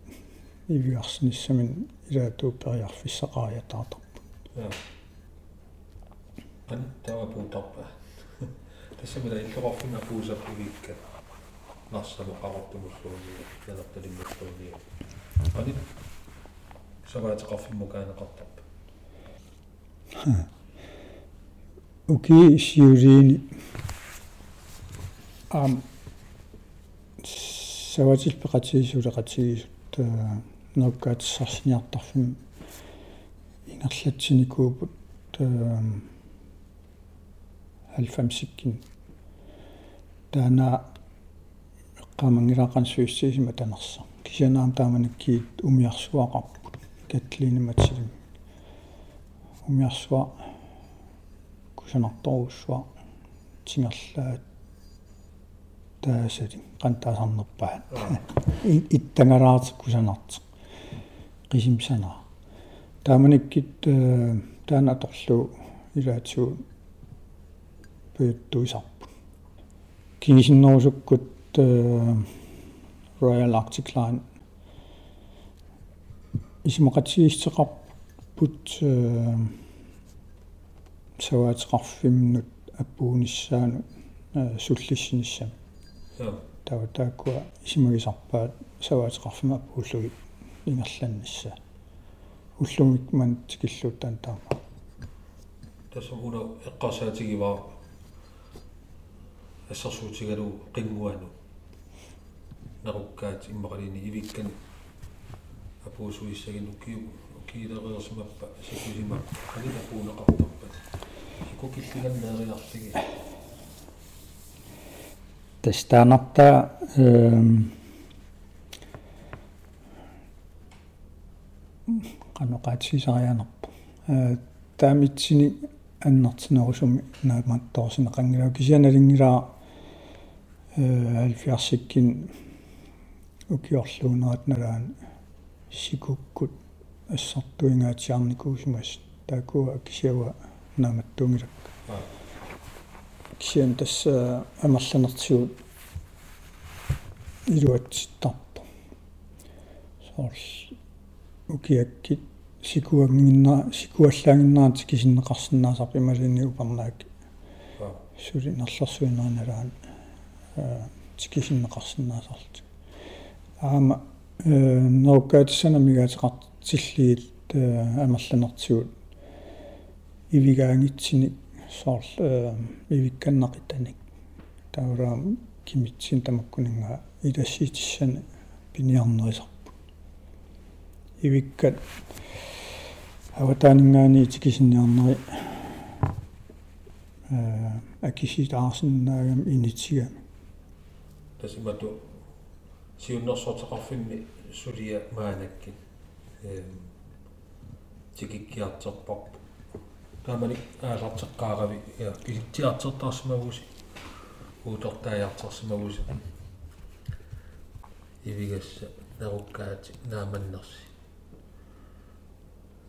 Speaker 3: ивиарсиниссамин илаатууппериарфиссақариатаартарпу
Speaker 2: ан тавапуутарпа тассамила иллоқарфина пуусаппигикка нарсалу қарортумуллууни янерталиммуллууни анит саваатеқарфиммукаанеқартарпа
Speaker 3: уки сиулиини ам саватил пеқатигисулеқатигисут ноккаатсарсиниартарфим ингерлатсиникуупут алфамсиккин таана эққамангилааққан суиссиисима танерса кисианаам тааманаккиит умиарсуақарпут катлиниматсилим умиарсуа кусанарторуссуа тингерлаат таасали qantaasarnerpaat иттангалаарт кусанарт qisимсанаа тааманиккит таана аторлу илаатсуу пуйттуисарпу кингисиннерусуккут Royal Arctic Line. Исимақатсигистеқарпут саваатеқарфимнут аппуунissaanu суллиссиниссам тава тааккуа исимагисарпаат саваатеқарфима аппууллуги ингерланнисса уллугик ман тикиллуутаан таама
Speaker 2: тассамуна эққарсаатигиваа ассерсуутигалу қингуану наруккаат иммақалини ивиккани апуусуиссагин укиу укиилериерсимаппа сикусима алина пуунеқартарпат икукиллиганнериарлиги
Speaker 3: тастанарта эм каноqaатсисарианерпу э таамитсини аннартинерусуми нааматтоорсинеқангилау кисианалингилаа алфиарсиккин укиорлуунерат налаан сикуккут. Ассартуингаатиарникуусимас таакуа кисиава нааматтунгилак кисиан тасса амерланертигут илуатситтарпу соорл укиаккит. Сикуангиннаа сикуаллаангиннаат кисиннеқарсинаасарпи малини упернааки сули э тикисиннеқарсинаасарлу аама э нооккаатсана мигаатеқартиллигит амерланертигут ивигаангитсини соорл э ивикканнақитаник таураа кимитсин тамаккунинга илассиитиссани пиниарнерисарпу ивиккат аватаанингаани тикисинниарнери э акиситаарсиннаагам инитсигами
Speaker 2: тасимату сиуннерсортеқарфинни сулия маанаккин э тикиккиартерпарпу таамани аалартеққаарави я киситтиартертаарсимагуси уутортааяартерсимагуси ивигасса наруккаати нааманнерси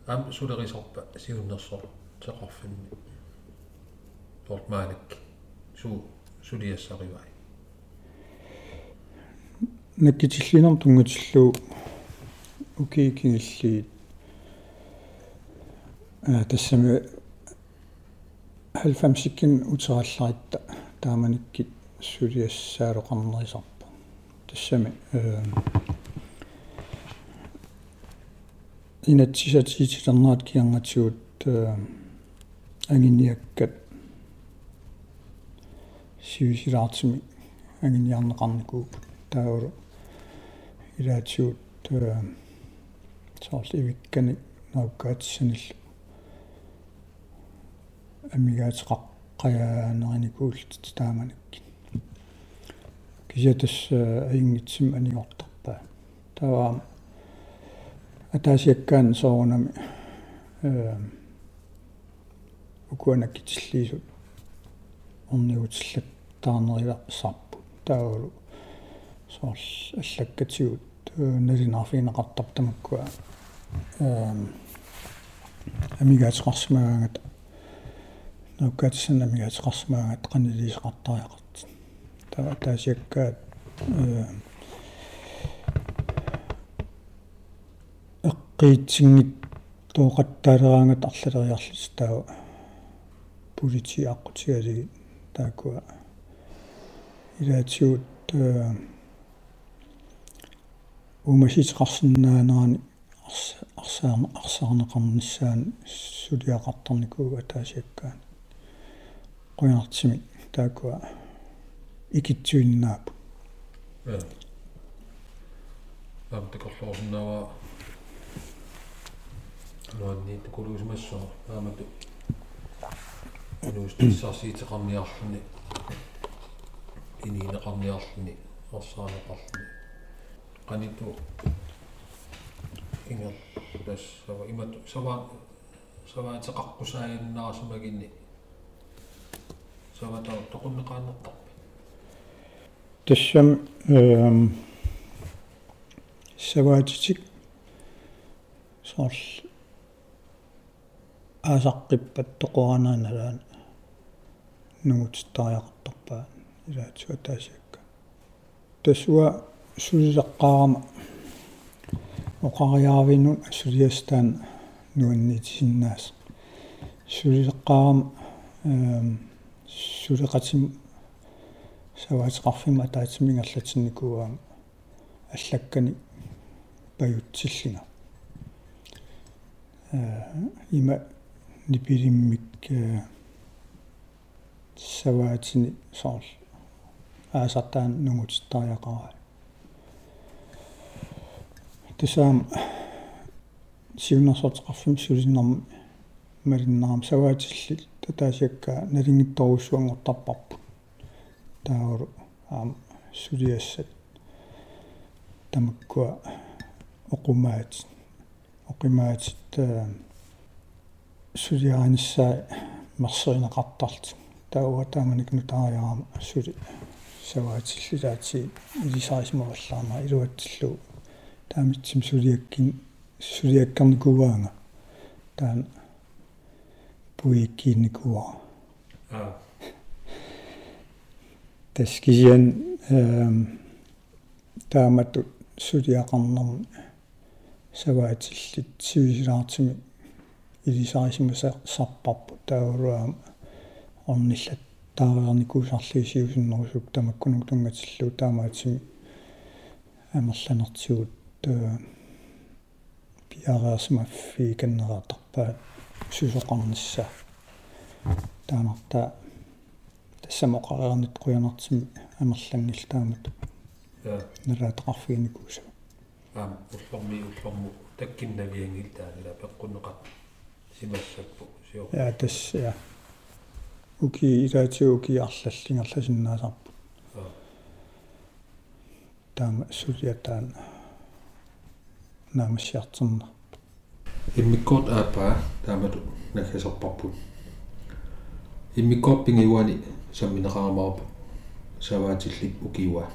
Speaker 2: ам сулерисорпа сиуннерсор теқарфинни тортмаанакки суу сулиассаривай
Speaker 3: наккитиллинер тунгатиллуу укиикингилли а тассами 90-кин утералларитта тааманиккит сулиассаалоқарнерисарпа тассами э инатсисатиитилернаат киангатсуут э ангиниаккат сивисилаартими ангиниарнеқарникуу таауру илаатсуут э сорл ивиккани науккаатиссанилла амигаатеқаққаяанерникуулт тааманикки кисятас аингитсим аниортарпаа таваа атаасиаккаан соорунами э укуанаккитиллиисут орниутиллак таарнерила сарпу таавалу аллаккатигут налинаарфинеқартар тамаккуа э амигаатеқарсимаагангат нуккатсана мигатеқарсимаагат қанилисеқартариақарт таа таасиаккаат э эққиитсингит тооқаттаалераангат арлалериарлис таа полити аққутигалиги таакуа илаатиут э умаситеқарсинаанерани арсаар арсаарнеқарниссаан сулиақартарникууга таасиаккаан qoyartimi taakua ikitsuinnaap
Speaker 2: ja ам текорлоорнава нуанни текулуусмассоо аамату ануустиссарсиитеқарниарлуни ининеқарниарлуни орсаанеқарлуни qanittu ingel tas sava imatu sava sava teqaqqusaayannaarsumaginni сава таа тоқуннеқааннартарпа
Speaker 3: тассам эм саваатитик сорл аасаққиппат тоқорананалаан нугутиттариақартарпаа илаатсуа таасиакка тассуа сулисаққаарама оқариаавинун сулиастаан нуаннитисиннаас сулисаққаарама эм сулеқатим саваатеқарфима таатимингерлатинникуаам аллаккани паютсиллинга э има нипилиммик саваатини сорл аасартаан нугутиттариақараа тисаам сиуннерсортеқарфим сулиннарми малиннарам саваатиллил татаасиакка налингитторуссуангортарпарпу таавру аам сулиассат тамаккуа оқумаат оқимаатит сулиааниссаа марсеринеқартарт таауа тааманик нутаариарама сули саваатиллилаати илисаарисмаваллаарма илуатсиллу таамитсим сулиаккин сулиаккарникуваанга таан puikkiinnikuа
Speaker 2: аа
Speaker 3: таскисиан эм таамату сулиақарнерми саваатиллит сивисилаартими илисаарисимаса сарпарпу тааруаам орниллат таариарникуусарлиисиусиннерусук тамаккунук тунгатиллуу таамаатими амерланертигут таа пиараасмаффи каннераатарпаат сусоқарнisса таанарта тассамоқариарнит қуянартими амерлангил таамат
Speaker 2: я
Speaker 3: налаатақарфигникууса
Speaker 2: аам уллорми уллорму
Speaker 4: таккиннавиангил таанила пеққунеқат симассаппу сио
Speaker 3: я тас я уки илаатиу уки арлаллингерласиннаасарпу таама сулиатаан наамассиартерна
Speaker 2: иммиккоот аапаа таамату наггасерпарпут иммиккоот пингиуани самминеқарамаарпу саваатиллик укиуа